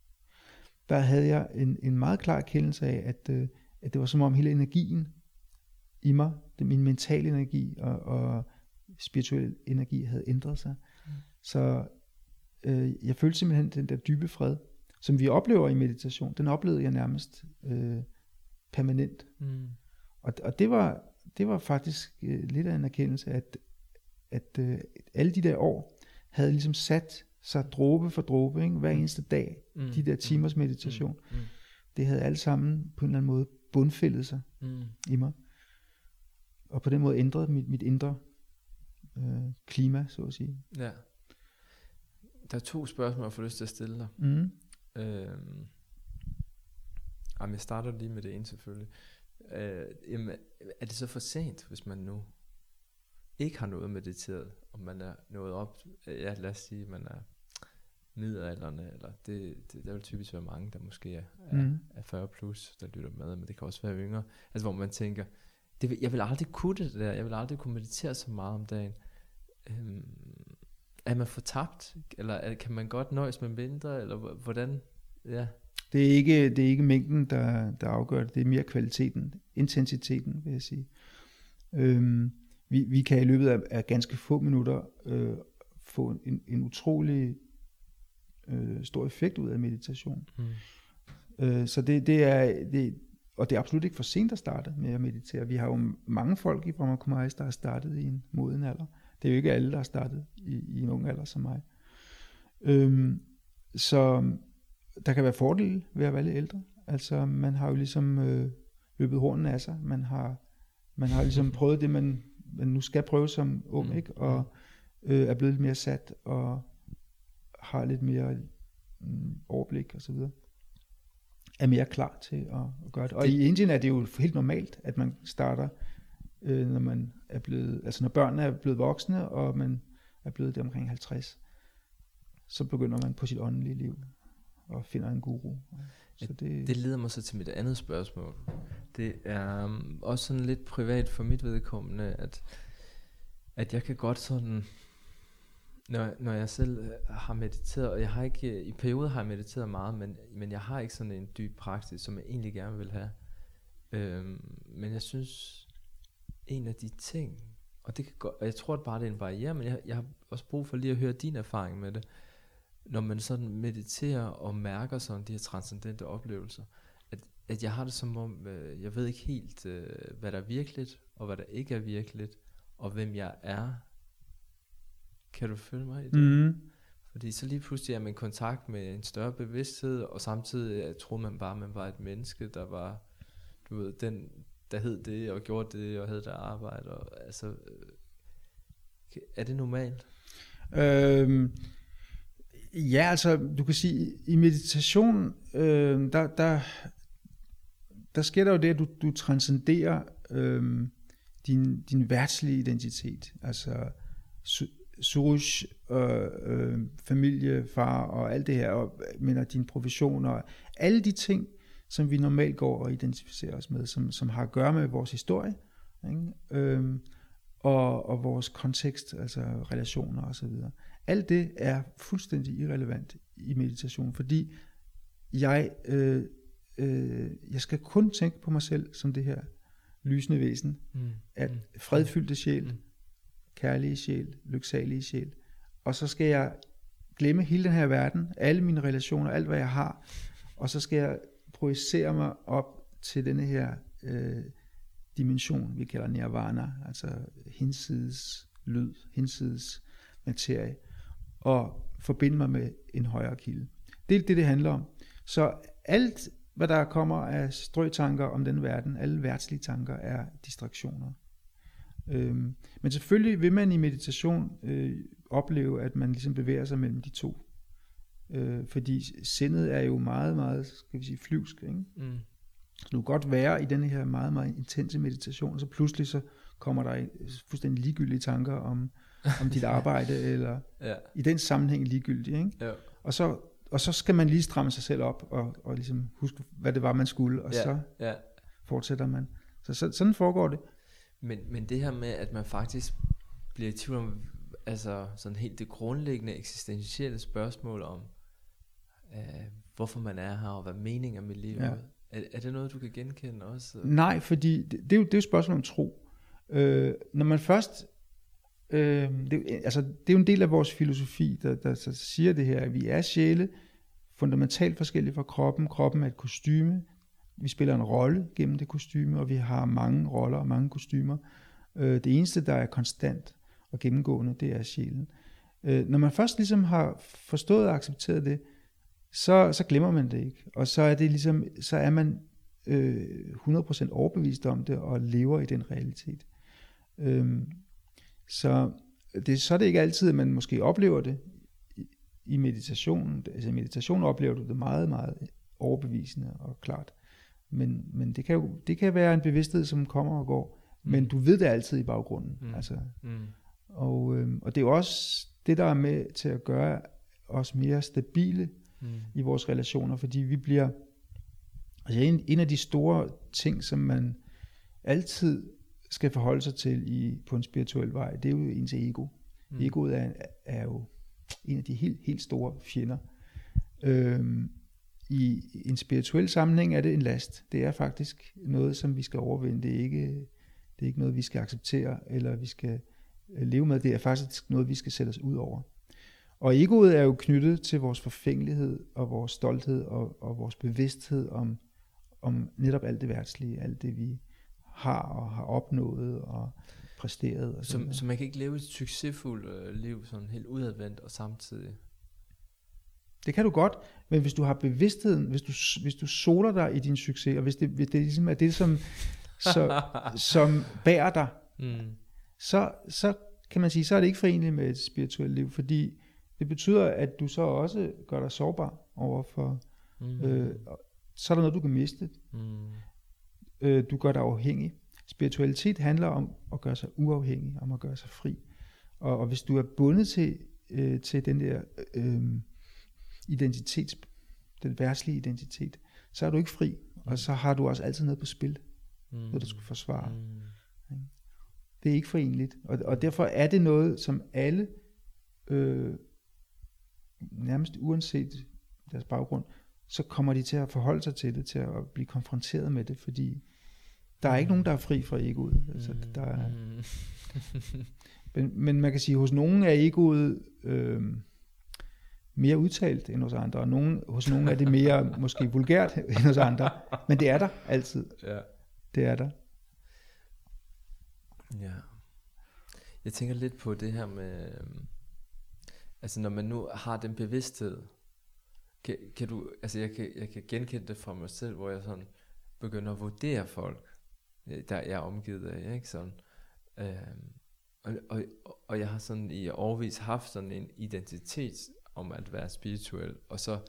der havde jeg en, en meget klar erkendelse af, at, øh, at det var som om hele energien i mig, det, min mentale energi og, og spirituel energi havde ændret sig. Mm. Så øh, jeg følte simpelthen den der dybe fred, som vi oplever i meditation, den oplevede jeg nærmest øh, permanent. Mm. Og, og det var det var faktisk øh, lidt af en erkendelse, at, at øh, alle de der år havde ligesom sat sig dråbe for dråbe, ikke? hver mm. eneste dag, mm. de der timers meditation. Mm. Mm. Det havde alle sammen på en eller anden måde bundfældet sig mm. i mig. Og på den måde ændret mit, mit indre øh, klima, så at sige. Ja. Der er to spørgsmål, jeg får lyst til at stille dig. Mm. Øhm, jamen, jeg starter lige med det ene selvfølgelig. Øh, jamen, er det så for sent, hvis man nu ikke har noget mediteret, og man er nået op, ja lad os sige, man er middelalderne, eller det, det, der vil typisk være mange, der måske er, mm. er 40 plus, der lytter med, men det kan også være yngre, altså hvor man tænker, det, jeg vil aldrig kunne det der, jeg vil aldrig kunne meditere så meget om dagen. Øhm, er man fortabt, eller er, kan man godt nøjes med mindre, eller hvordan, ja. Det er ikke, det er ikke mængden, der, der afgør det, det er mere kvaliteten, intensiteten, vil jeg sige. Øhm, vi, vi kan i løbet af, af ganske få minutter øh, få en, en utrolig øh, stor effekt ud af meditation. Mm. Øh, så det, det er, det, og det er absolut ikke for sent at starte med at meditere. Vi har jo mange folk i Brahma Kumaris, der har startet i en moden alder. Det er jo ikke alle, der har startet i, i en ung alder som mig. Øhm, så der kan være fordele ved at være lidt ældre. Altså man har jo ligesom øh, løbet hornen af sig. Man har, man har ligesom <laughs> prøvet det, man, man nu skal prøve som ung, mm. ikke? og øh, er blevet lidt mere sat, og har lidt mere mm, overblik og så videre er mere klar til at, at gøre det. Og det, i Indien er det jo helt normalt, at man starter, øh, når man er blevet, altså når børnene er blevet voksne, og man er blevet det omkring 50, så begynder man på sit åndelige liv og finder en guru. Så det, det leder mig så til mit andet spørgsmål. Det er um, også sådan lidt privat for mit vedkommende, at, at jeg kan godt sådan, når, når jeg selv har mediteret, og jeg har ikke, i perioder har jeg mediteret meget, men, men jeg har ikke sådan en dyb praksis, som jeg egentlig gerne vil have. Øhm, men jeg synes, en af de ting, og det kan godt, og jeg tror at bare, det er en barriere, men jeg, jeg har også brug for lige at høre din erfaring med det, når man sådan mediterer og mærker sådan de her transcendente oplevelser, at, at jeg har det som om, øh, jeg ved ikke helt, øh, hvad der er virkeligt, og hvad der ikke er virkeligt, og hvem jeg er. Kan du følge mig i det? Mm. Fordi så lige pludselig er man i kontakt med en større bevidsthed, og samtidig jeg troede man bare, at man var et menneske, der var, du ved, den, der hed det, og gjorde det, og havde der arbejde, og altså, øh, er det normalt? Øhm, Ja, altså du kan sige, i meditation, øh, der, der, der sker der jo det, at du, du transcenderer øh, din, din værtslige identitet. Altså Suruj, øh, øh, familie, far og alt det her, og men, din profession og alle de ting, som vi normalt går og identificerer os med, som, som har at gøre med vores historie, ikke? Øh, og, og vores kontekst, altså relationer osv. Alt det er fuldstændig irrelevant i meditation, fordi jeg, øh, øh, jeg skal kun tænke på mig selv som det her lysende væsen, mm. at mm. fredfyldte sjæl, mm. kærlige sjæl, lyksalige sjæl, og så skal jeg glemme hele den her verden, alle mine relationer, alt hvad jeg har, og så skal jeg projicere mig op til denne her øh, dimension, vi kalder nirvana, altså hinsides lyd, hinsides materie og forbinde mig med en højere kilde. Det er det, det handler om. Så alt, hvad der kommer af strøtanker om den verden, alle værtslige tanker, er distraktioner. Øhm, men selvfølgelig vil man i meditation øh, opleve, at man ligesom bevæger sig mellem de to. Øh, fordi sindet er jo meget, meget, skal vi sige, flyvsk. Ikke? Mm. Så du kan godt være i den her meget, meget intense meditation, og så pludselig så kommer der fuldstændig ligegyldige tanker om, om dit <laughs> arbejde, eller ja. i den sammenhæng ligegyldigt. Ikke? Ja. Og, så, og så skal man lige stramme sig selv op, og, og ligesom huske, hvad det var, man skulle, og ja, så ja. fortsætter man. Så, så sådan foregår det. Men, men det her med, at man faktisk bliver i tvivl om, altså sådan helt det grundlæggende eksistentielle spørgsmål om, øh, hvorfor man er her, og hvad meningen er med livet. Ja. Er, er det noget, du kan genkende også? Nej, fordi det, det, er, jo, det er jo et spørgsmål om tro. Øh, når man først... Øh, det, altså, det er jo en del af vores filosofi, der, der, der siger det her, at vi er sjæle, fundamentalt forskellige fra kroppen. Kroppen er et kostyme. Vi spiller en rolle gennem det kostyme, og vi har mange roller og mange kostymer. Øh, det eneste, der er konstant og gennemgående, det er sjælen. Øh, når man først ligesom har forstået og accepteret det, så, så glemmer man det ikke. Og så er det ligesom, så er man øh, 100% overbevist om det og lever i den realitet. Øhm, så det, så er det ikke altid, at man måske oplever det i, i meditationen. Altså i meditation oplever du det meget, meget overbevisende og klart. Men, men det, kan jo, det kan være en bevidsthed, som kommer og går. Men du ved det altid i baggrunden. Mm. Altså, Mm. og, øhm, og det er jo også det, der er med til at gøre os mere stabile Mm. i vores relationer, fordi vi bliver, altså en, en af de store ting, som man altid skal forholde sig til i, på en spirituel vej, det er jo ens ego. Mm. Egoet er, er jo en af de helt, helt store fjender. Øhm, I en spirituel sammenhæng er det en last. Det er faktisk noget, som vi skal overvinde. Det er ikke, det er ikke noget, vi skal acceptere, eller vi skal øh, leve med. Det er faktisk noget, vi skal sætte os ud over. Og egoet er jo knyttet til vores forfængelighed og vores stolthed og, og vores bevidsthed om, om netop alt det værtslige, alt det vi har og har opnået og præsteret. Og sådan Så, så man kan ikke leve et succesfuldt øh, liv sådan helt udadvendt og samtidig. Det kan du godt, men hvis du har bevidstheden, hvis du, hvis du soler dig i din succes, og hvis det, hvis det ligesom er det, som, så, <laughs> som bærer dig, Mm. så, så kan man sige, så er det ikke forenligt med et spirituelt liv, fordi det betyder, at du så også gør dig sårbar over for, Mm. øh, så er der noget, du kan miste. Mm. Øh, du gør dig afhængig. Spiritualitet handler om at gøre sig uafhængig, om at gøre sig fri. Og, og hvis du er bundet til, øh, til den der øh, identitet, den værtslige identitet, så er du ikke fri, og så har du også altid noget på spil, Mm. noget du skal forsvare. Mm. Det er ikke forenligt, og, og derfor er det noget, som alle, øh, nærmest uanset deres baggrund, så kommer de til at forholde sig til det, til at blive konfronteret med det, fordi der er ikke nogen, der er fri fra egoet. Altså, der er, Mm. <laughs> men, men man kan sige, at hos nogen er egoet øh, mere udtalt end hos andre, og nogen, hos nogen er det mere <laughs> måske vulgært end hos andre, men det er der altid. ja. Det er der. Ja. Jeg tænker lidt på det her med, øhm, altså når man nu har den bevidsthed, kan, kan du, altså jeg kan, jeg kan genkende det fra mig selv, hvor jeg sådan begynder at vurdere folk, Øh, der jeg er omgivet af, ikke sådan. Øhm, og, og, og jeg har sådan i årvis haft sådan en identitet om at være spirituel, og så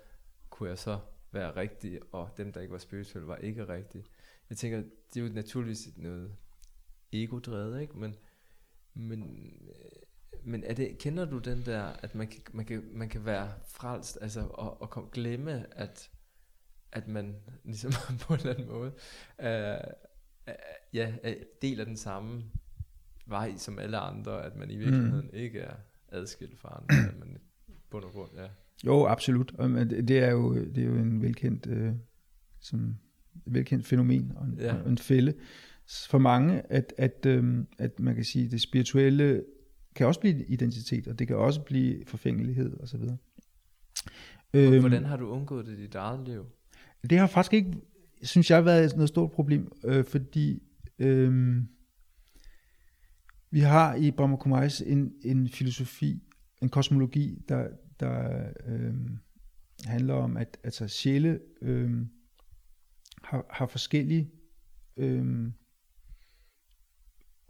kunne jeg så være rigtig, og dem der ikke var spirituelle var ikke rigtig. Jeg tænker, det er jo naturligvis noget ego-drevet, ikke? Men, men, øh, men er det, kender du den der, at man kan, man kan, man kan være frelst, altså, og, og kom, glemme, at, at man ligesom <laughs> på en eller anden måde, øh, ja, deler den samme vej som alle andre, at man i virkeligheden mm. ikke er adskilt fra andre, at man bund og grund, ja. Jo, absolut. Det er jo, det er jo en velkendt, øh, som, velkendt fænomen og en, Ja. og en fælde for mange, at, at, øh, at man kan sige, det spirituelle kan også blive identitet, og det kan også blive forfængelighed osv. Øhm, Hvordan har du undgået det i dit eget liv? Det har faktisk ikke, synes jeg, har været noget stort problem, øh, fordi øh, vi har i Brahma Kumaris en, en filosofi, en kosmologi, der, der øh, handler om, at altså, sjæle øh, har, har forskellige øh,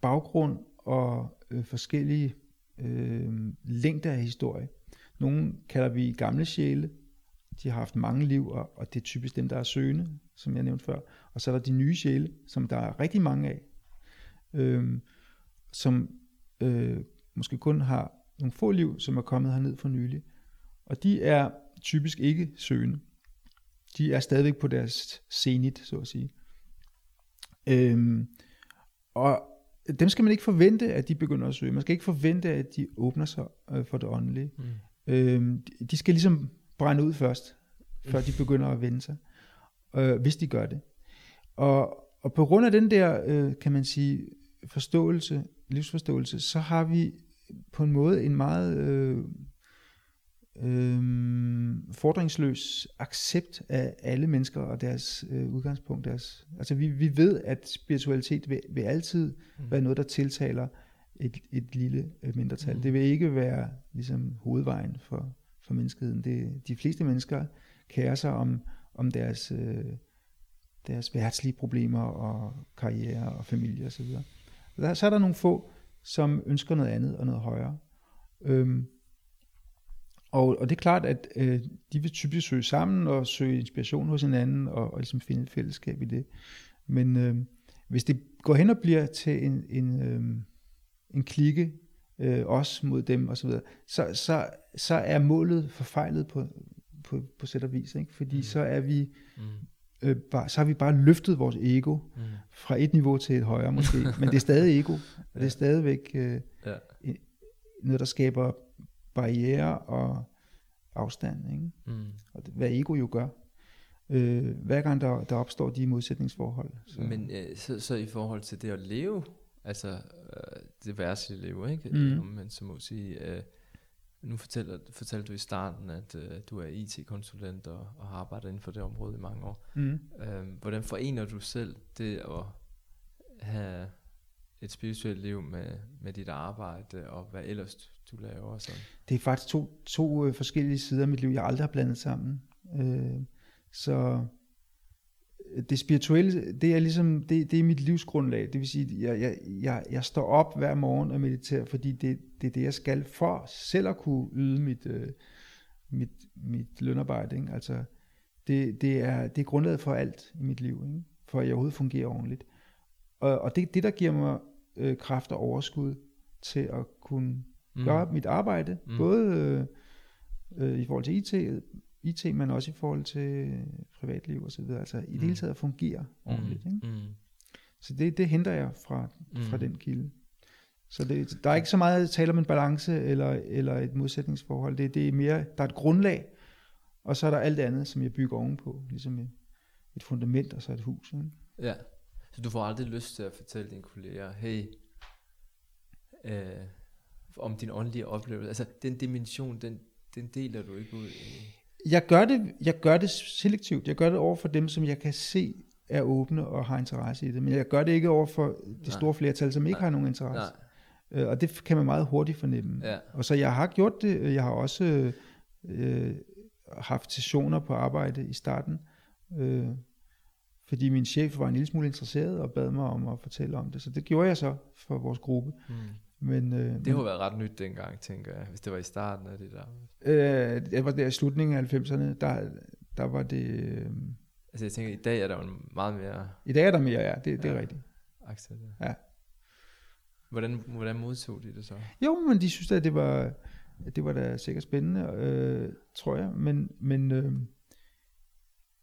baggrund og øh, forskellige øh, længder af historie. Nogle kalder vi gamle sjæle, de har haft mange liv, og, og det er typisk dem, der er søgende, som jeg nævnte før. Og så er der de nye sjæle, som der er rigtig mange af, øh, som øh, måske kun har nogle få liv, som er kommet herned for nylig. Og de er typisk ikke søgende. De er stadigvæk på deres zenit, så at sige. Øhm, og dem skal man ikke forvente, at de begynder at søge. Man skal ikke forvente, at de åbner sig øh, for det åndelige. Mm. Øhm, de skal ligesom brænde ud først, før de begynder at vende sig, øh, hvis de gør det. Og, og på grund af den der, øh, kan man sige, forståelse, livsforståelse, så har vi på en måde en meget øh, øh, fordringsløs accept af alle mennesker og deres øh, udgangspunkt. Deres, altså vi, vi ved, at spiritualitet vil, vil altid mm. være noget, der tiltaler et, et lille øh, mindretal. Mm. Det vil ikke være ligesom hovedvejen for, for menneskeheden. Det, de fleste mennesker kærer sig om, om deres, øh, deres værtslige problemer og karriere og familie osv. Der, så er der nogle få, som ønsker noget andet og noget højere. Øhm, og, og det er klart, at øh, de vil typisk søge sammen og søge inspiration hos hinanden og, og ligesom finde et fællesskab i det. Men øh, hvis det går hen og bliver til en, en, øh, en klikke, øh, os mod dem osv., så, så, så, så er målet forfejlet på, på, på sæt og vis. Ikke? Fordi mm. så er vi mm. øh, bare, så har vi bare løftet vores ego mm. fra et niveau til et højere måske. <laughs> Men det er stadig ego. Og det er stadigvæk øh, ja. noget, der skaber barriere og afstand. Ikke? Mm. Og det, hvad ego jo gør. Øh, hver gang der, der opstår de modsætningsforhold. Så. Men øh, så, så i forhold til det at leve, altså øh, det værste liv, ikke? Mm. Om man så må sige, øh, nu fortæller, fortalte du i starten, at øh, du er IT-konsulent og, og har arbejdet inden for det område i mange år. Mm. Øh, hvordan forener du selv det at have et spirituelt liv med, med dit arbejde, og hvad ellers du laver? Sådan? Det er faktisk to, to øh, forskellige sider af mit liv, jeg aldrig har blandet sammen. Øh, så det spirituelle, det er ligesom, det, det er mit livsgrundlag. Det vil sige, jeg, jeg, jeg, jeg står op hver morgen og mediterer, fordi det, det er det, jeg skal for selv at kunne yde mit, øh, mit, mit lønarbejde. Ikke? Altså, det, det, er, det er grundlaget for alt i mit liv, ikke? for at jeg overhovedet fungerer ordentligt. Og, og det det, der giver mig øh, kraft og overskud til at kunne mm. gøre mit arbejde, mm. både øh, øh, i forhold til IT, IT, men også i forhold til privatliv og så videre. Altså i det hele mm. taget at fungere ordentligt. Mm. Ikke? Mm. Så det, det henter jeg fra, mm. fra den kilde. Så det, der er ikke så meget tale om en balance eller, eller et modsætningsforhold. Det, det er mere, der er et grundlag, og så er der alt det andet, som jeg bygger ovenpå. Ligesom et, et fundament og så et hus. Ikke? Ja. Så du får aldrig lyst til at fortælle dine kolleger, hey, øh, om din åndelige oplevelse. Altså den dimension, den, den deler du ikke ud i. Jeg gør, det, jeg gør det selektivt. Jeg gør det over for dem, som jeg kan se er åbne og har interesse i det. Men jeg gør det ikke over for det Nej. store flertal, som ikke Nej. har nogen interesse. Nej. Øh, og det kan man meget hurtigt fornemme. Ja. Og så jeg har gjort det. Jeg har også øh, haft sessioner på arbejde i starten. Øh, fordi min chef var en lille smule interesseret og bad mig om at fortælle om det. Så det gjorde jeg så for vores gruppe. Mm. Men, øh, det har været ret nyt dengang, tænker jeg, hvis det var i starten af det der. Øh, det var der i slutningen af 90'erne, der, der var det... Øh, altså jeg tænker, i dag er der jo meget mere... I dag er der mere, ja, det, det ja, er rigtigt. Accept, ja. ja. Hvordan, hvordan modtog de det så? Jo, men de synes at det var, det var da sikkert spændende, øh, tror jeg. Men, men øh,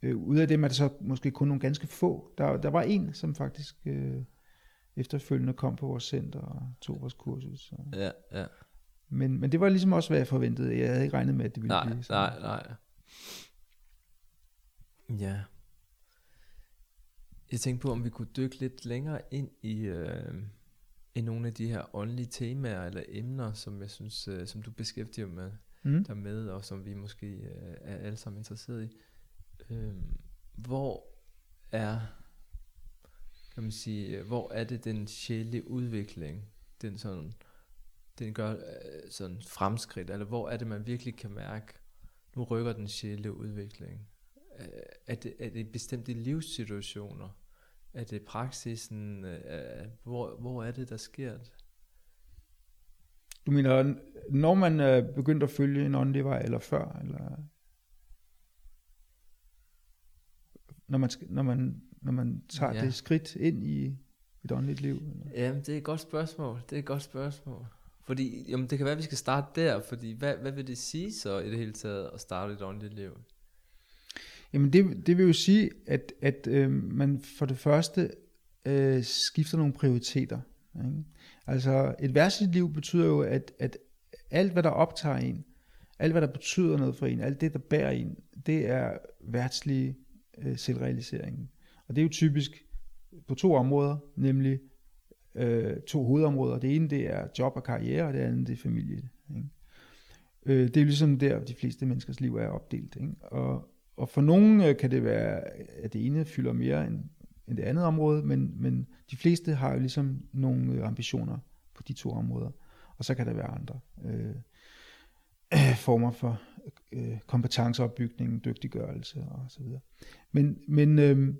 Øh, ud af dem er det så måske kun nogle ganske få. Der, der var en, som faktisk øh, efterfølgende kom på vores center og tog vores kursus. Så. Ja, ja. Men, men det var ligesom også, hvad jeg forventede. Jeg havde ikke regnet med, at det ville nej, blive sådan. Nej, nej. Ja. Jeg tænkte på, om vi kunne dykke lidt længere ind i, øh, i nogle af de her åndelige temaer eller emner, som jeg synes, øh, som du beskæftiger med, mm. der med, og som vi måske øh, er alle sammen interesseret i. Øh, hvor er, kan man sige, øh, hvor er det den sjældne udvikling, den sådan, den gør øh, sådan fremskridt, eller hvor er det, man virkelig kan mærke, nu rykker den sjældne udvikling? Øh, er det, er det bestemte livssituationer? Er det praksisen? Hvor, hvor er det, der sker det? Du mener, når man er begyndt at følge en åndelig vej, eller før? Eller? når man, når man, når man tager ja. det skridt ind i et åndeligt liv? Eller? Jamen, det er et godt spørgsmål. Det er et godt spørgsmål. Fordi, jamen det kan være, at vi skal starte der, fordi hvad, hvad vil det sige så i det hele taget at starte et åndeligt liv? Jamen det, det vil jo sige, at, at øh, man for det første øh, skifter nogle prioriteter. Ikke? Altså et værtsligt liv betyder jo, at, at alt hvad der optager en, alt hvad der betyder noget for en, alt det der bærer en, det er værtslige øh, selvrealisering. Og det er jo typisk på to områder, nemlig øh, to hovedområder. Det ene det er job og karriere, og det andet det er familie. Ikke? Øh, det er ligesom der, de fleste menneskers liv er opdelt. Ikke? Og, og for nogen øh, kan det være, at det ene fylder mere end, end det andet område, men, men de fleste har jo ligesom nogle øh, ambitioner på de to områder. Og så kan der være andre øh, <clears throat> former for øh, kompetenceopbygning, dygtiggørelse og så videre. Men, men øh,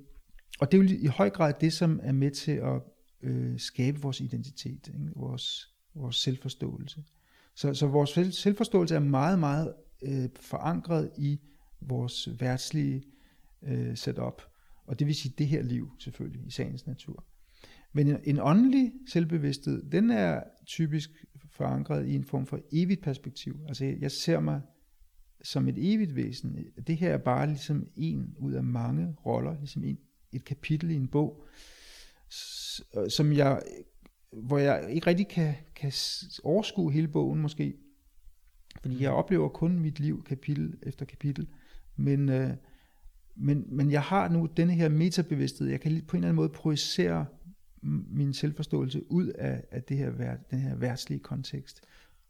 og det er jo i høj grad det, som er med til at øh, skabe vores identitet, ikke? Vores, vores selvforståelse. Så, så vores selvforståelse er meget, meget øh, forankret i vores værtslige øh, setup. Og det vil sige det her liv selvfølgelig, i sagens natur. Men en, en åndelig selvbevidsthed, den er typisk forankret i en form for evigt perspektiv. Altså jeg ser mig som et evigt væsen. Det her er bare ligesom en ud af mange roller, ligesom en, et kapitel i en bog, som jeg, hvor jeg ikke rigtig kan, kan overskue hele bogen måske. Fordi jeg oplever kun mit liv kapitel efter kapitel. Men, øh, men, men jeg har nu denne her metabevidsthed. Jeg kan på en eller anden måde projicere min selvforståelse ud af, af det her, den her værtslige kontekst.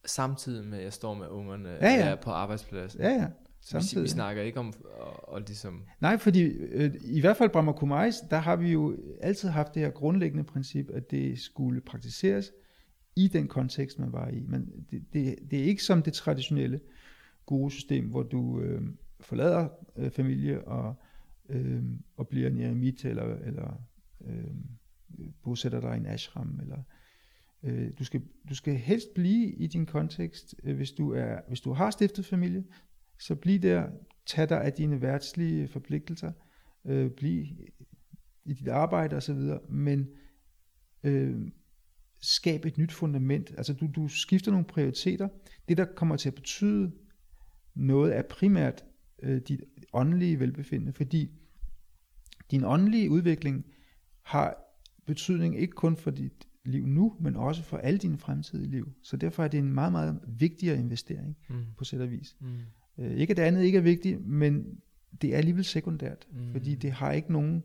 Samtidig med, at jeg står med ungerne ja, ja. på arbejdspladsen. Ja, ja. Samtidig. Vi, vi snakker ikke om at, at ligesom... Nej, fordi øh, i hvert fald Brahma Kumais, der har vi jo altid haft det her grundlæggende princip, at det skulle praktiseres i den kontekst, man var i. Men det, det, det er ikke som det traditionelle guru-system, hvor du øh, forlader øh, familie og, øh, og bliver en eremit, eller, eller øh, bosætter dig i en ashram, eller øh, du, skal, du skal helst blive i din kontekst, øh, hvis, du er, hvis du har stiftet familie, så bliv der, tag dig af dine værtslige forpligtelser, øh, bliv i dit arbejde osv., men øh, skab et nyt fundament. Altså du, du skifter nogle prioriteter. Det, der kommer til at betyde noget, er primært øh, dit åndelige velbefindende, fordi din åndelige udvikling har betydning ikke kun for dit liv nu, men også for alle dine fremtidige liv. Så derfor er det en meget, meget vigtigere investering mm. på sæt og vis. Mm. Øh, ikke at det andet ikke er vigtigt, men det er alligevel sekundært, mm. fordi det har ikke nogen...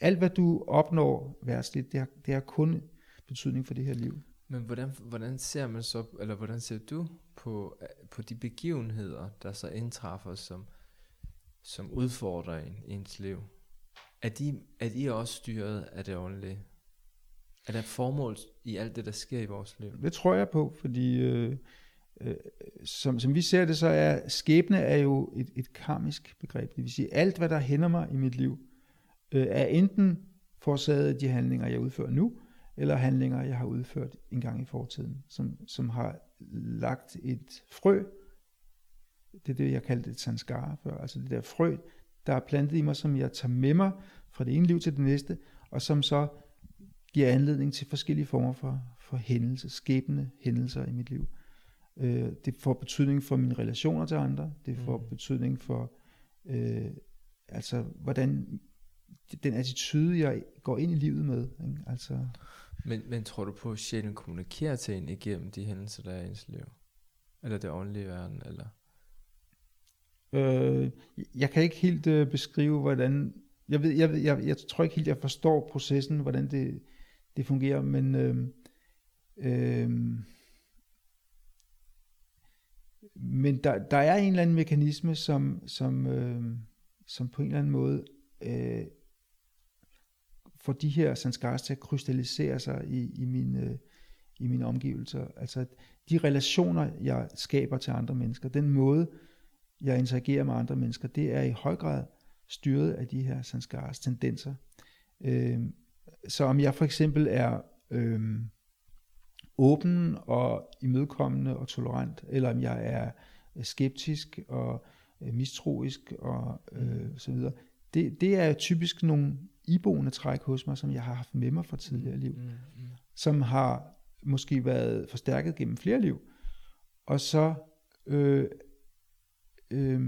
Alt hvad du opnår værtsligt, det har, det har kun betydning for det her liv. Men hvordan, hvordan ser man så, eller hvordan ser du på, på de begivenheder, der så indtræffer, som, som udfordrer en, ens liv? Er de, er de også styret af det åndelige? Er der formål i alt det, der sker i vores liv? Det tror jeg på, fordi øh, øh, som, som vi ser det, så er skæbne er jo et, et karmisk begreb. Det vil sige, alt hvad der hænder mig i mit liv, øh, er enten forårsaget af de handlinger, jeg udfører nu, eller handlinger, jeg har udført en gang i fortiden, som, som har lagt et frø, det er det, jeg kaldte et sanskara før, altså det der frø, der er plantet i mig, som jeg tager med mig fra det ene liv til det næste, og som så giver anledning til forskellige former for, for hændelser, skæbne hændelser i mit liv. Øh, det får betydning for mine relationer til andre, det får mm. betydning for, øh, altså hvordan den attitude, jeg går ind i livet med. Ikke? Altså, men, men tror du på, at sjælen kommunikerer til en igennem de hændelser, der er i ens liv? Eller det åndelige verden? Eller? Øh, jeg kan ikke helt øh, beskrive, hvordan... Jeg, ved, jeg, ved, jeg, jeg tror ikke helt, jeg forstår processen, hvordan det, det fungerer, men... Øh, øh, men der, der er en eller anden mekanisme, som, som, øh, som på en eller anden måde øh, får de her sanskars til at krystallisere sig i, i, mine, øh, i mine omgivelser. Altså de relationer, jeg skaber til andre mennesker, den måde, jeg interagerer med andre mennesker, det er i høj grad styret af de her sanskars tendenser. Øh, så om jeg for eksempel er øh, åben og imødekommende og tolerant, eller om jeg er skeptisk og øh, mistroisk og øh, så videre. Det, det er typisk nogle iboende træk hos mig, som jeg har haft med mig fra tidligere liv, mm, mm. som har måske været forstærket gennem flere liv. Og så, øh, øh,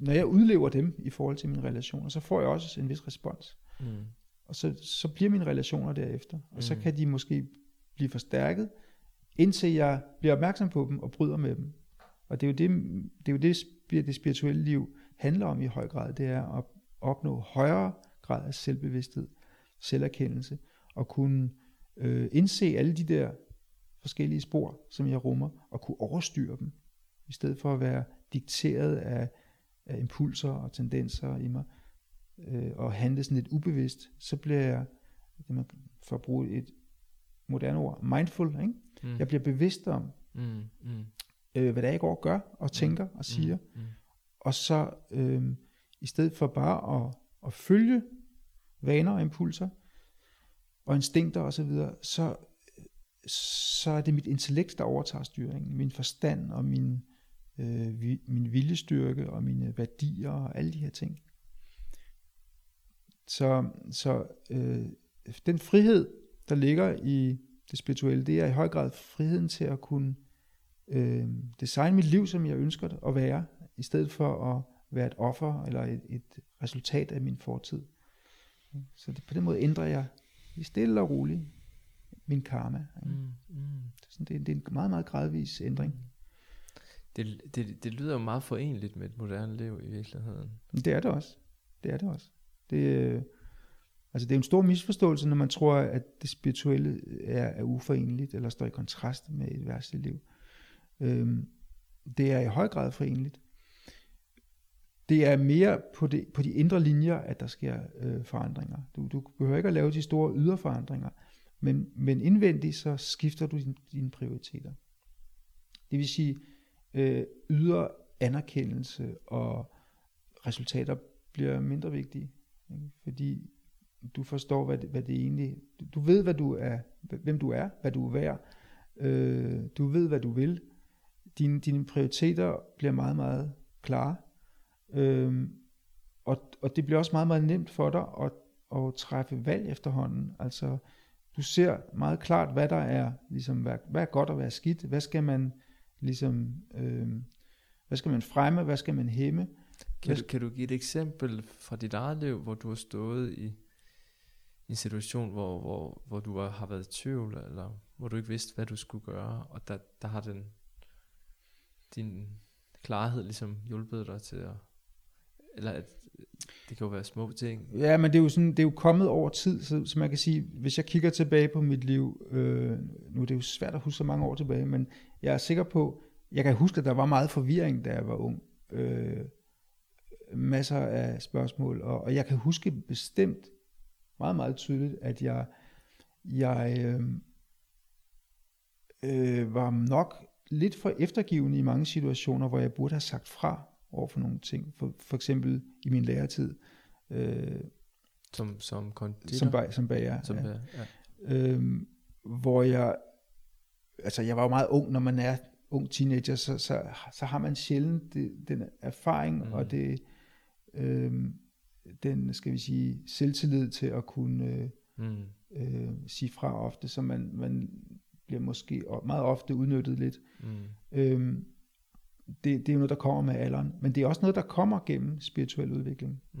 når jeg udlever dem i forhold til mine relationer, så får jeg også en vis respons. Mm. Og så, så bliver mine relationer derefter. Og mm. så kan de måske blive forstærket, indtil jeg bliver opmærksom på dem og bryder med dem. Og det er jo det, det, er jo det, det spirituelle liv handler om i høj grad, det er at opnå højere grad af selvbevidsthed, selverkendelse, og kunne øh, indse alle de der forskellige spor, som jeg rummer, og kunne overstyre dem, i stedet for at være dikteret af, af impulser og tendenser i mig, øh, og handle sådan lidt ubevidst, så bliver jeg, det man, for at bruge et moderne ord, mindful, ikke? Mm. Jeg bliver bevidst om, mm. Mm. Øh, hvad det er, jeg går og gør, og tænker og siger, mm. Mm. og så øh, i stedet for bare at, at følge vaner og impulser, og instinkter osv., så, videre, så, så er det mit intellekt, der overtager styringen. Min forstand og min, øh, vi, min viljestyrke og mine værdier og alle de her ting. Så, så øh, den frihed, der ligger i det spirituelle, det er i høj grad friheden til at kunne øh, designe mit liv, som jeg ønsker det at være, i stedet for at være et offer eller et, et resultat af min fortid. Så det, på den måde ændrer jeg i stille og roligt min karma. Mm, mm. Så det, det er en meget, meget gradvis ændring. Det, det, det lyder jo meget forenligt med et moderne liv i virkeligheden. Det er det også. Det er det også. Det, øh, altså det er en stor misforståelse, når man tror, at det spirituelle er, er uforenligt, eller står i kontrast med et værste liv. Øhm, det er i høj grad forenligt. Det er mere på, det, på de indre linjer, at der sker øh, forandringer. Du, du behøver ikke at lave de store ydre forandringer, men, men indvendigt så skifter du din, dine prioriteter. Det vil sige, øh, ydre anerkendelse og resultater bliver mindre vigtige, ikke? fordi du forstår, hvad det, hvad det egentlig... Du ved, hvad du er, hvem du er, hvad du er værd. Øh, du ved, hvad du vil. Dine, dine prioriteter bliver meget, meget klare. øh, og, og det bliver også meget, meget nemt for dig at, at træffe valg efterhånden. Altså, du ser meget klart, hvad der er, ligesom, hvad, hvad er godt og hvad er skidt. Hvad skal man ligesom, øh, hvad skal man fremme, hvad skal man hæmme. Kan, kan du give et eksempel fra dit eget liv, hvor du har stået i en situation, hvor, hvor, hvor du har været i tvivl, eller hvor du ikke vidste, hvad du skulle gøre, og der, der har den, din klarhed ligesom hjulpet dig til at eller at det kan jo være små ting. Ja, men det er jo, sådan, det er jo kommet over tid, så, så man kan sige, hvis jeg kigger tilbage på mit liv, øh, nu er det jo svært at huske så mange år tilbage, men jeg er sikker på, jeg kan huske, at der var meget forvirring, da jeg var ung. Øh, masser af spørgsmål, og, og jeg kan huske bestemt meget, meget tydeligt, at jeg, jeg øh, øh, var nok lidt for eftergivende i mange situationer, hvor jeg burde have sagt fra over for nogle ting. For, for eksempel i min læretid. Øh, som, som konditor? Som, bag, som bager, som ja. Bager, ja. Øhm, hvor jeg, altså jeg var jo meget ung, når man er ung teenager, så, så, så har man sjældent det, den erfaring mm. og det, øhm, den, skal vi sige, selvtillid til at kunne øh, mm. øh, sige fra ofte, så man, man bliver måske meget ofte udnyttet lidt. Mm. Øhm, det, det er jo noget, der kommer med alderen. Men det er også noget, der kommer gennem spirituel udvikling. Mm.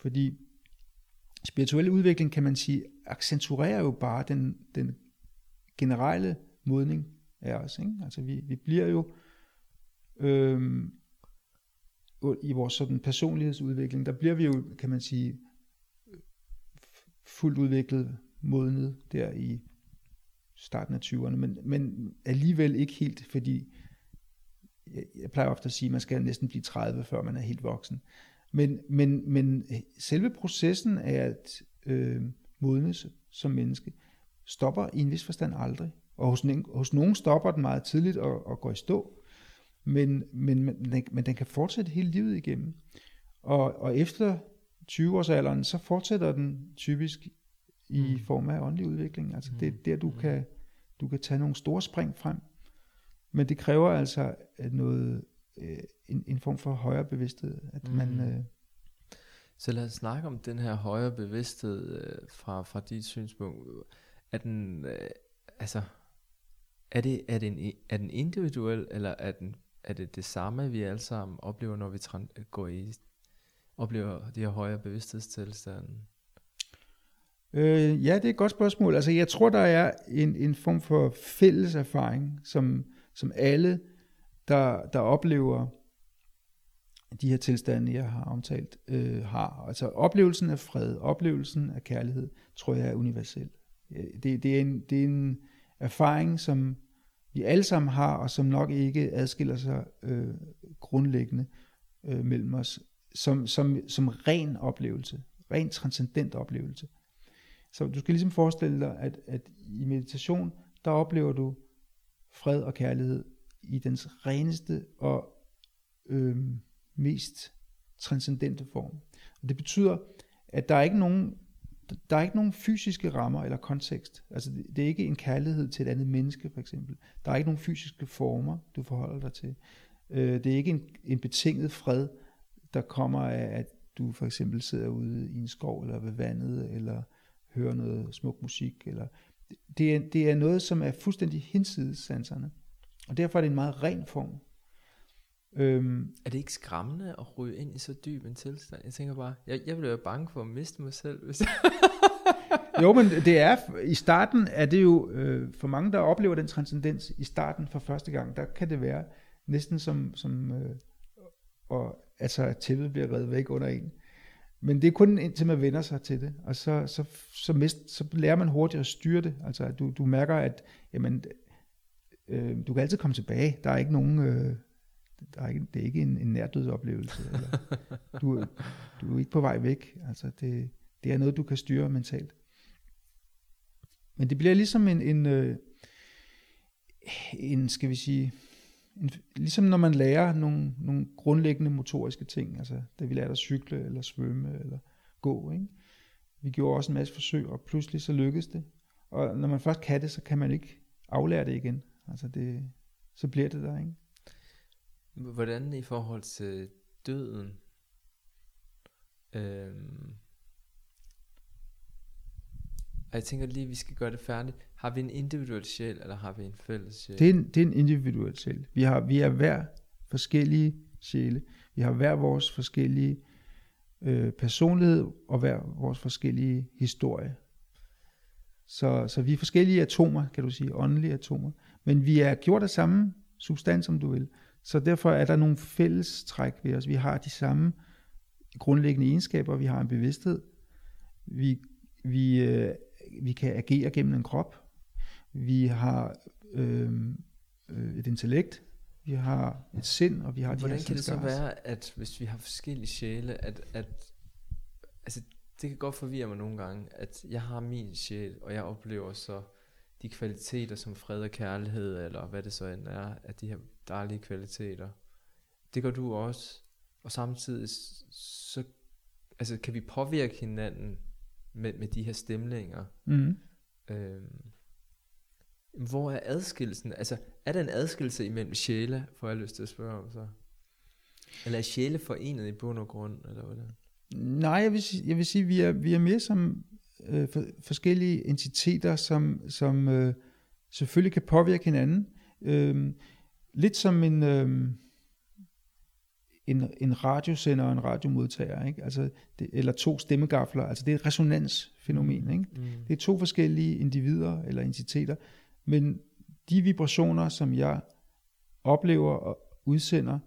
Fordi spirituel udvikling, kan man sige, accentuerer jo bare den, den generelle modning af os. Ikke? Altså vi, vi bliver jo øhm, i vores sådan personlighedsudvikling, der bliver vi jo, kan man sige, fuldt udviklet, modnet der i starten af 20'erne, men, men alligevel ikke helt, fordi jeg, jeg plejer ofte at sige, at man skal næsten blive 30, før man er helt voksen. Men, men, men selve processen af at øh, modnes som menneske, stopper i en vis forstand aldrig. Og hos, hos nogen stopper den meget tidligt og, og går i stå. Men, men, men, den, men den kan fortsætte hele livet igennem. Og, og efter 20-årsalderen, så fortsætter den typisk i mm. form af åndelig udvikling. Altså det er der, du, mm. kan, du kan tage nogle store spring frem. Men det kræver altså noget, øh, en, en form for højere bevidsthed. At mm. man, øh, så lad os snakke om den her højere bevidsthed øh, fra, fra dit synspunkt. Er den, øh, altså, er det, er, det en, er den individuel, eller er, den, er det det samme, vi alle sammen oplever, når vi tran- går i, oplever de her højere bevidsthedstilstande? Øh, ja, det er et godt spørgsmål. Altså, jeg tror, der er en, en form for fælles erfaring, som, som alle, der, der oplever de her tilstande, jeg har omtalt, øh, har. Altså oplevelsen af fred, oplevelsen af kærlighed, tror jeg er universel. Øh, det, det, er en, det er en erfaring, som vi alle sammen har, og som nok ikke adskiller sig øh, grundlæggende øh, mellem os, som, som, som ren oplevelse, ren transcendent oplevelse. Så du skal ligesom forestille dig, at, at i meditation, der oplever du fred og kærlighed i dens reneste og øh, mest transcendente form. Og det betyder, at der er ikke nogen der er ikke nogen fysiske rammer eller kontekst. Altså det, er ikke en kærlighed til et andet menneske for eksempel. Der er ikke nogen fysiske former, du forholder dig til. Øh, det er ikke en, en betinget fred, der kommer af, at du for eksempel sidder ude i en skov eller ved vandet, eller hører noget smuk musik. Eller, det, er, det er noget, som er fuldstændig hinsides sanserne. Og derfor er det en meget ren form. Øhm, er det ikke skræmmende at ryge ind i så dyb en tilstand? Jeg tænker bare, jeg, jeg ville være bange for at miste mig selv. Hvis <laughs> jo, men det er, i starten er det jo, øh, for mange der oplever den transcendens i starten for første gang, der kan det være næsten som, som øh, og, altså at tæppet bliver reddet væk under en. Men det er kun indtil man vender sig til det, og så, så, så, mist, så lærer man hurtigt at styre det. Altså du, du mærker, at jamen, øh, du kan altid komme tilbage. Der er ikke nogen... Øh, der er ikke, det er ikke en, en nærdødsoplevelse. Eller, du, du er ikke på vej væk. Altså det, det er noget, du kan styre mentalt. Men det bliver ligesom en, en, øh, en skal vi sige, en, ligesom når man lærer nogle, nogle grundlæggende motoriske ting, altså da vi lærte at cykle, eller svømme, eller gå. Ikke? Vi gjorde også en masse forsøg, og pludselig så lykkedes det. Og når man først kan det, så kan man ikke aflære det igen. Altså det, så bliver det der, ikke? Hvordan i forhold til døden? Øhm, og jeg tænker lige, at vi skal gøre det færdigt. Har vi en individuel sjæl, eller har vi en fælles sjæl? Det er en, det er en individuel sjæl. Vi, har, vi er hver forskellige sjæle. Vi har hver vores forskellige øh, personlighed, og hver vores forskellige historie. Så, så vi er forskellige atomer, kan du sige, åndelige atomer. Men vi er gjort af samme substans, som du vil. Så derfor er der nogle fælles træk ved os. Vi har de samme grundlæggende egenskaber. Vi har en bevidsthed. Vi, vi, øh, vi kan agere gennem en krop. Vi har øh, øh, et intellekt. Vi har et sind, og vi har Hvordan de kan det så være, at hvis vi har forskellige sjæle, at, at altså, det kan godt forvirre mig nogle gange, at jeg har min sjæl, og jeg oplever så de kvaliteter som fred og kærlighed, eller hvad det så end er, at de her dejlige kvaliteter. Det gør du også. Og samtidig så altså, kan vi påvirke hinanden med, med de her stemninger. Mm. Øhm, hvor er adskillelsen? Altså, er der en adskillelse imellem sjæle, får jeg lyst til at spørge om så? Eller er sjæle forenet i bund og grund, eller hvordan? Nej, jeg vil, jeg vil sige, vi er, vi er mere som øh, for, forskellige entiteter, som, som øh, selvfølgelig kan påvirke hinanden. Øh, lidt som en, øh, en, en radiosender og en radiomodtager, ikke? Altså det, eller to stemmegafler, altså det er et resonansfænomen. Ikke? Mm. Det er to forskellige individer eller entiteter, men de vibrationer, som jeg oplever og udsender,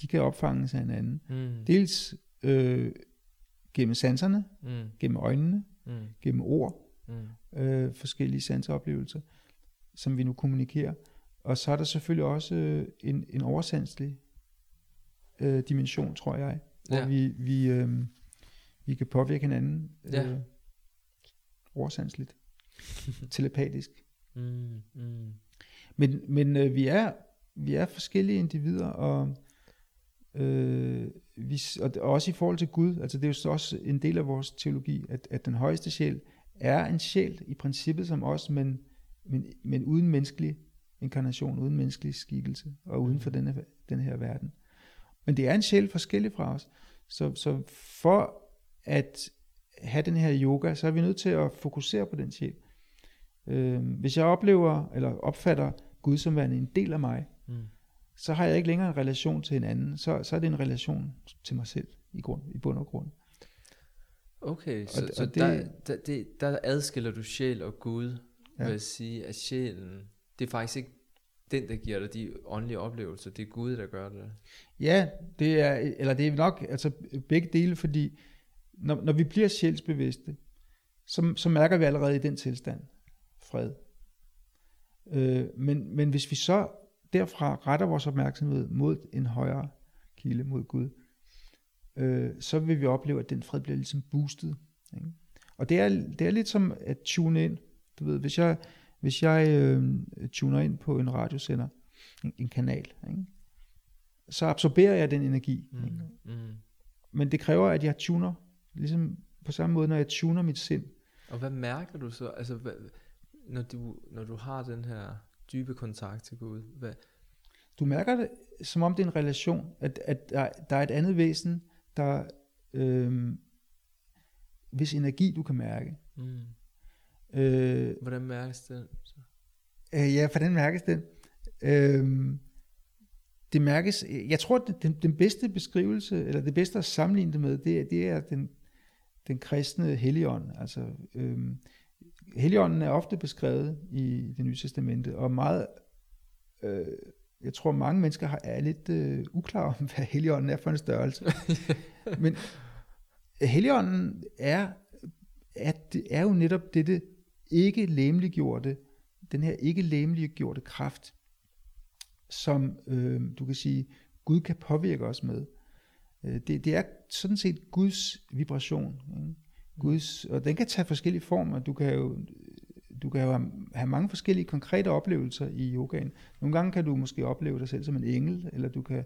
de kan opfanges af hinanden. Mm. Dels øh, gennem sanserne, mm. gennem øjnene, mm. gennem ord, mm. øh, forskellige sanseoplevelser, som vi nu kommunikerer. Og så er der selvfølgelig også øh, en, en oversandslig øh, dimension, tror jeg, hvor ja. vi, vi, øh, vi kan påvirke hinanden øh, ja. oversandsligt, <laughs> telepatisk. Mm, mm. Men, men øh, vi er vi er forskellige individer, og, øh, vi, og også i forhold til Gud, altså det er jo også en del af vores teologi, at, at den højeste sjæl er en sjæl i princippet som os, men, men, men uden menneskelig inkarnation, uden menneskelig skikkelse, og uden for mm. denne, den her verden. Men det er en sjæl forskellig fra os. Så, så for at have den her yoga, så er vi nødt til at fokusere på den sjæl. Øh, hvis jeg oplever, eller opfatter Gud som værende en del af mig, Mm. Så har jeg ikke længere en relation til en anden. Så, så er det en relation til mig selv i, grund, i bund og grund. Okay, så, Og- så og det- der, der, det, der adskiller du sjæl og Gud. Ja. ved at sige, at sjælen, det er faktisk ikke den, der giver dig de åndelige oplevelser, det er Gud, der gør det. Ja, det er, eller det er nok altså begge dele, fordi når, når vi bliver sjælsbevidste, så, så mærker vi allerede i den tilstand fred. Øh, men, men hvis vi så derfra retter vores opmærksomhed mod en højere kilde, mod Gud, øh, så vil vi opleve, at den fred bliver ligesom boostet. Ikke? Og det er, det er lidt som at tune ind. Du ved, hvis jeg, hvis jeg øh, tuner ind på en radiosender, en, en kanal, ikke? så absorberer jeg den energi. Mm. Ikke? Mm. Men det kræver, at jeg tuner, ligesom på samme måde, når jeg tuner mit sind. Og hvad mærker du så, altså, hvad, når, du, når du har den her dybe kontakt til Gud? Hvad, Du mærker det, som om det er en relation, at, at der, der er et andet væsen, der øh, hvis energi du kan mærke. mm. Øh, Hvordan mærkes det? Så? Øh, ja, hvordan mærkes det? Øh, det mærkes, jeg tror, at den, den bedste beskrivelse, eller det bedste at sammenligne det med, det er, det er den, den kristne helligånd. Altså, øh, helligånden er ofte beskrevet i det nye testamente, og meget, øh, jeg tror mange mennesker har, er lidt øh, uklare om, <laughs> hvad helligånden er for en størrelse. <laughs> Men helligånden er, at det er jo netop dette ikke læmeliggjorte, den her ikke læmeliggjorte kraft, som øh, du kan sige, Gud kan påvirke os med. Øh, det, det er sådan set Guds vibration. Ikke? Guds, og den kan tage forskellige former. Du kan jo, du kan jo have- mange forskellige konkrete oplevelser i yogaen. Nogle gange kan du måske opleve dig selv som en engel, eller du kan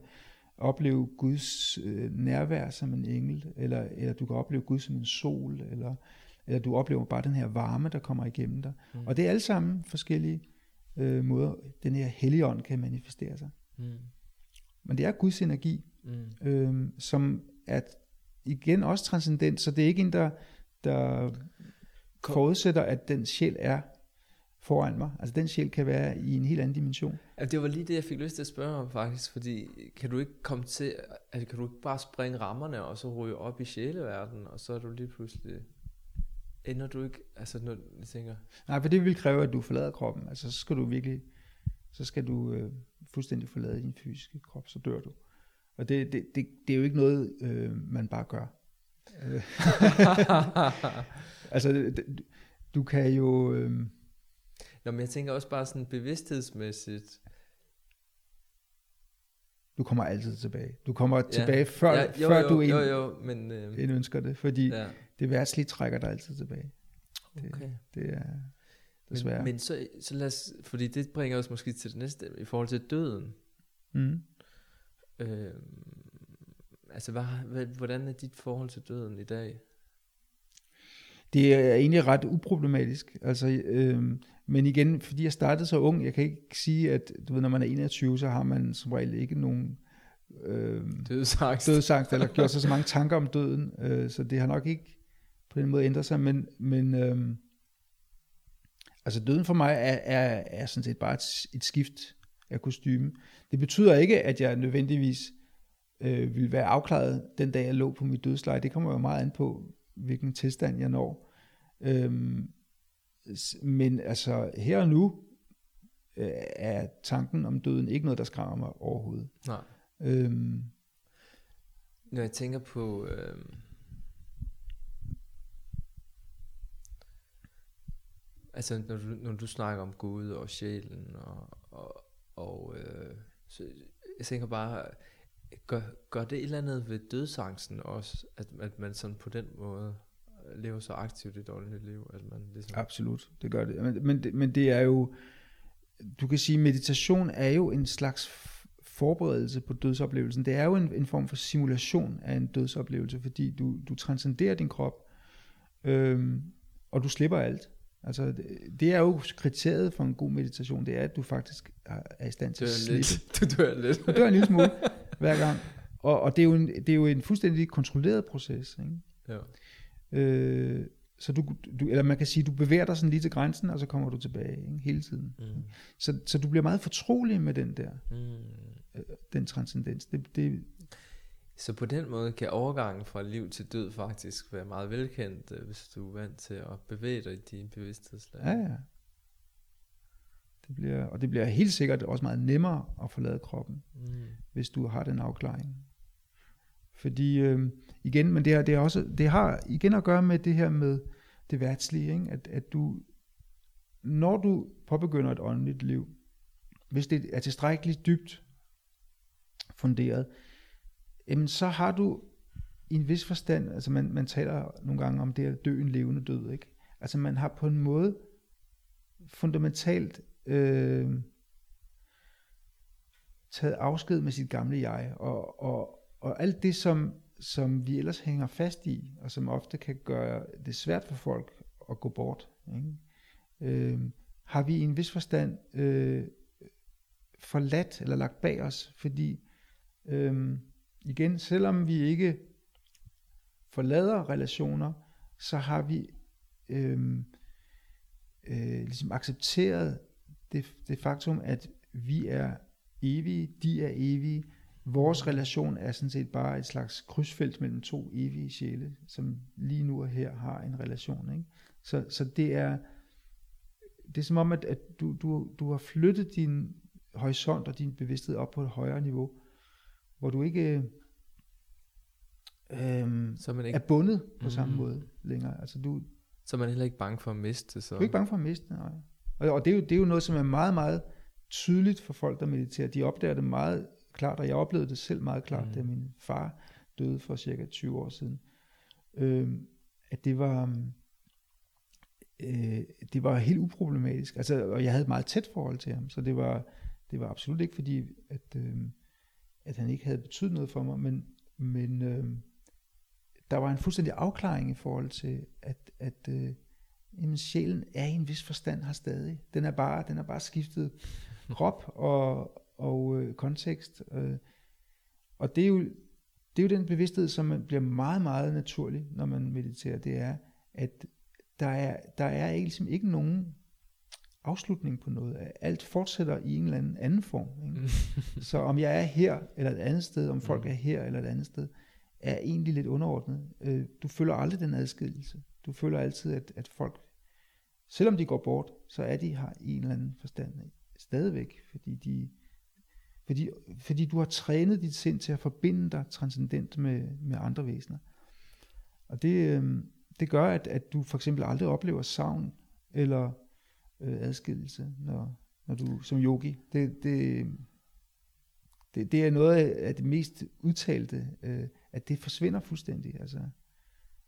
opleve Guds øh, nærvær som en engel, eller, eller du kan opleve Gud som en sol, eller, eller du oplever bare den her varme, der kommer igennem dig. Mm. Og det er alle sammen forskellige øh, måder, den her helligånd kan manifestere sig. Mm. Men det er Guds energi, Mm. øh, som er igen også transcendent, så det er ikke en, der, der forudsætter, at den sjæl er foran mig. Altså den sjæl kan være i en helt anden dimension. Ja, det var lige det, jeg fik lyst til at spørge om faktisk, fordi kan du ikke komme til, altså kan du ikke bare springe rammerne, og så ryge op i sjæleverdenen, og så er du lige pludselig, ender du ikke, altså når jeg tænker, Nej, for det vil kræve, at du forlader kroppen. Altså så skal du virkelig, så skal du øh, fuldstændig forlade din fysiske krop, så dør du. Og det, det, det, det er jo ikke noget, øh, man bare gør. <laughs> Altså, du, kan jo... Øh, Nå, men jeg tænker også bare sådan bevidsthedsmæssigt, du kommer altid tilbage. Du kommer tilbage før, ja, jo, før jo, du jo, ind, jo, men, øh, end ønsker det, fordi ja. ja, det værtslige trækker dig altid tilbage. Det, okay. det er desværre. Men, men så, så lad os, fordi det bringer os måske til det næste, i forhold til døden. mm. Øh, altså, hvad, hvad, hvordan er dit forhold til døden i dag? Det er egentlig ret uproblematisk. Altså, øh, men igen, fordi jeg startede så ung, jeg kan ikke sige, at du ved, når man er 21, så har man som regel ikke nogen øh, Dødsangst. dødsangst, eller gjort sig så mange tanker om døden, øh, så det har nok ikke på den måde ændret sig, men, men øh, altså døden for mig er, er, er sådan set bare et, et skift af kostyme. Det betyder ikke, at jeg nødvendigvis øh, vil være afklaret den dag, jeg lå på mit dødsleje. Det kommer jo meget an på, hvilken tilstand jeg når. Øhm, men altså her og nu øh, er tanken om døden ikke noget, der skræmmer mig overhovedet. Nej. Øhm, Når jeg tænker på... Øh, altså, når du, når du snakker om Gud og sjælen, og, og, og øh, så jeg tænker bare, gør, gør det et eller andet ved dødsangsten også, at, at man sådan på den måde lever så aktivt et åndeligt liv, at man ligesom... Absolut, det gør det. Men, men, det- men det er jo, du kan sige, meditation er jo en slags forberedelse på dødsoplevelsen. Det er jo en, en form for simulation af en dødsoplevelse, fordi du, du transcenderer din krop, øhm, og du slipper alt. Altså, det, det er jo kriteriet for en god meditation, det er, at du faktisk er, i stand til at slippe. lidt. <laughs> Du dør lidt. Du dør en lille smule hver gang. Og, og det, er jo en, det er jo en fuldstændig kontrolleret proces. Ikke? ja. Øh, så du, du, eller man kan sige, du bevæger dig sådan lige til grænsen, og så kommer du tilbage ikke? hele tiden. Mm. Så, så du bliver meget fortrolig med den der, mm. øh, den transcendens. Det, det, så på den måde kan overgangen fra liv til død faktisk være meget velkendt, øh, hvis du er vant til at bevæge dig i din bevidsthedslag. Ja, ja. Det bliver, og det bliver helt sikkert også meget nemmere at forlade kroppen, mm. hvis du har den afklaring. Fordi øh, igen, men det, er, det, er også, det har igen at gøre med det her med det værtslige, ikke? At, at du, når du påbegynder et åndeligt liv, hvis det er tilstrækkeligt dybt funderet, jamen så har du i en vis forstand, altså man, man taler nogle gange om det at dø en levende død, ikke? Altså man har på en måde fundamentalt øh, taget afsked med sit gamle jeg, og, og, og alt det, som, som vi ellers hænger fast i, og som ofte kan gøre det svært for folk at gå bort, ikke? Øh, har vi i en vis forstand øh, forladt eller lagt bag os, fordi øh, igen, selvom vi ikke forlader relationer, så har vi øh, øh, ligesom accepteret det, det faktum, at vi er evige, de er evige. Vores relation er sådan set bare et slags krydsfelt mellem to evige sjæle, som lige nu og her har en relation. Ikke? Så, så det er det er som om, at, at du, du, du har flyttet din horisont og din bevidsthed op på et højere niveau, hvor du ikke øhm, så man ikke... er bundet på mm. samme måde længere. Altså du, så man er heller ikke bange for at miste. Så. Du er ikke bange for at miste, nej. Og, og det, er jo, det er jo noget, som er meget, meget tydeligt for folk, der mediterer. De opdager det meget klart, og jeg oplevede det selv meget klart, mm. da min far døde for cirka 20 år siden. Øhm, at det var, øh, det var helt uproblematisk. Altså, og jeg havde et meget tæt forhold til ham, så det var, det var absolut ikke fordi, at, øh, at han ikke havde betydet noget for mig, men, men øh, der var en fuldstændig afklaring i forhold til, at, at øh, jamen, sjælen er i en vis forstand her stadig. Den er bare, den er bare skiftet krop <laughs> og, og øh, kontekst. Øh, og det er, jo, det er jo den bevidsthed, som bliver meget, meget naturlig, når man mediterer. Det er, at der er, der er ligesom ikke nogen afslutning på noget. Alt fortsætter i en eller anden anden form. Ikke? <laughs> så om jeg er her eller et andet sted, om folk mm. er her eller et andet sted, er egentlig lidt underordnet. Øh, du føler aldrig den adskillelse. Du føler altid, at, at folk, selvom de går bort, så er de her i en eller anden forstand øh, stadigvæk, fordi de fordi, fordi du har trænet dit sind til at forbinde dig transcendent med, med andre væsener. Og det, øh, det gør, at, at du for eksempel aldrig oplever savn eller øh, adskillelse, når, når du som yogi. Det, det, det, det er noget af det mest udtalte, øh, at det forsvinder fuldstændig. Altså,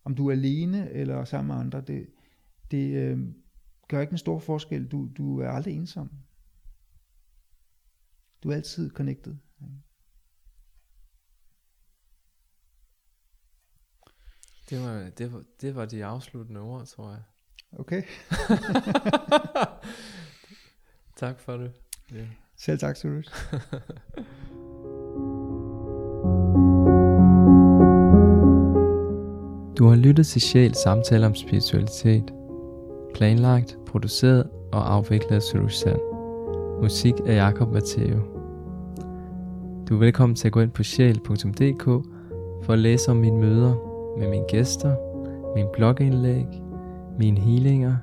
om du er alene eller sammen med andre, det, det øh, gør ikke en stor forskel. Du, du er aldrig ensom. Du er altid connected. Det var, det var, det var de afsluttende ord, tror jeg. Okay. <laughs> tak for det. Ja. Selv tak, Sirius. <laughs> Du har lyttet til Sjæl samtale om spiritualitet. Planlagt, produceret og afviklet af Sand. Musik af Jakob Matteo. Du er velkommen til at gå ind på sjæl.dk for at læse om mine møder med mine gæster, min blogindlæg, mine healinger,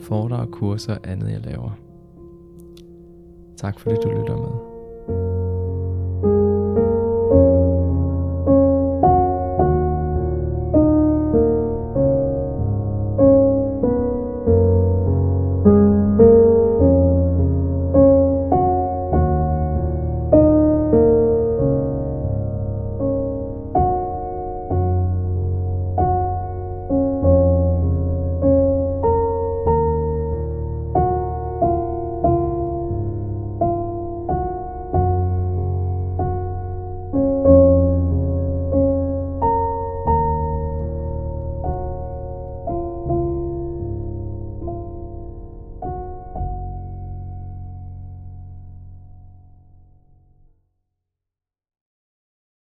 foredrag, kurser og andet jeg laver. Tak fordi du lytter med.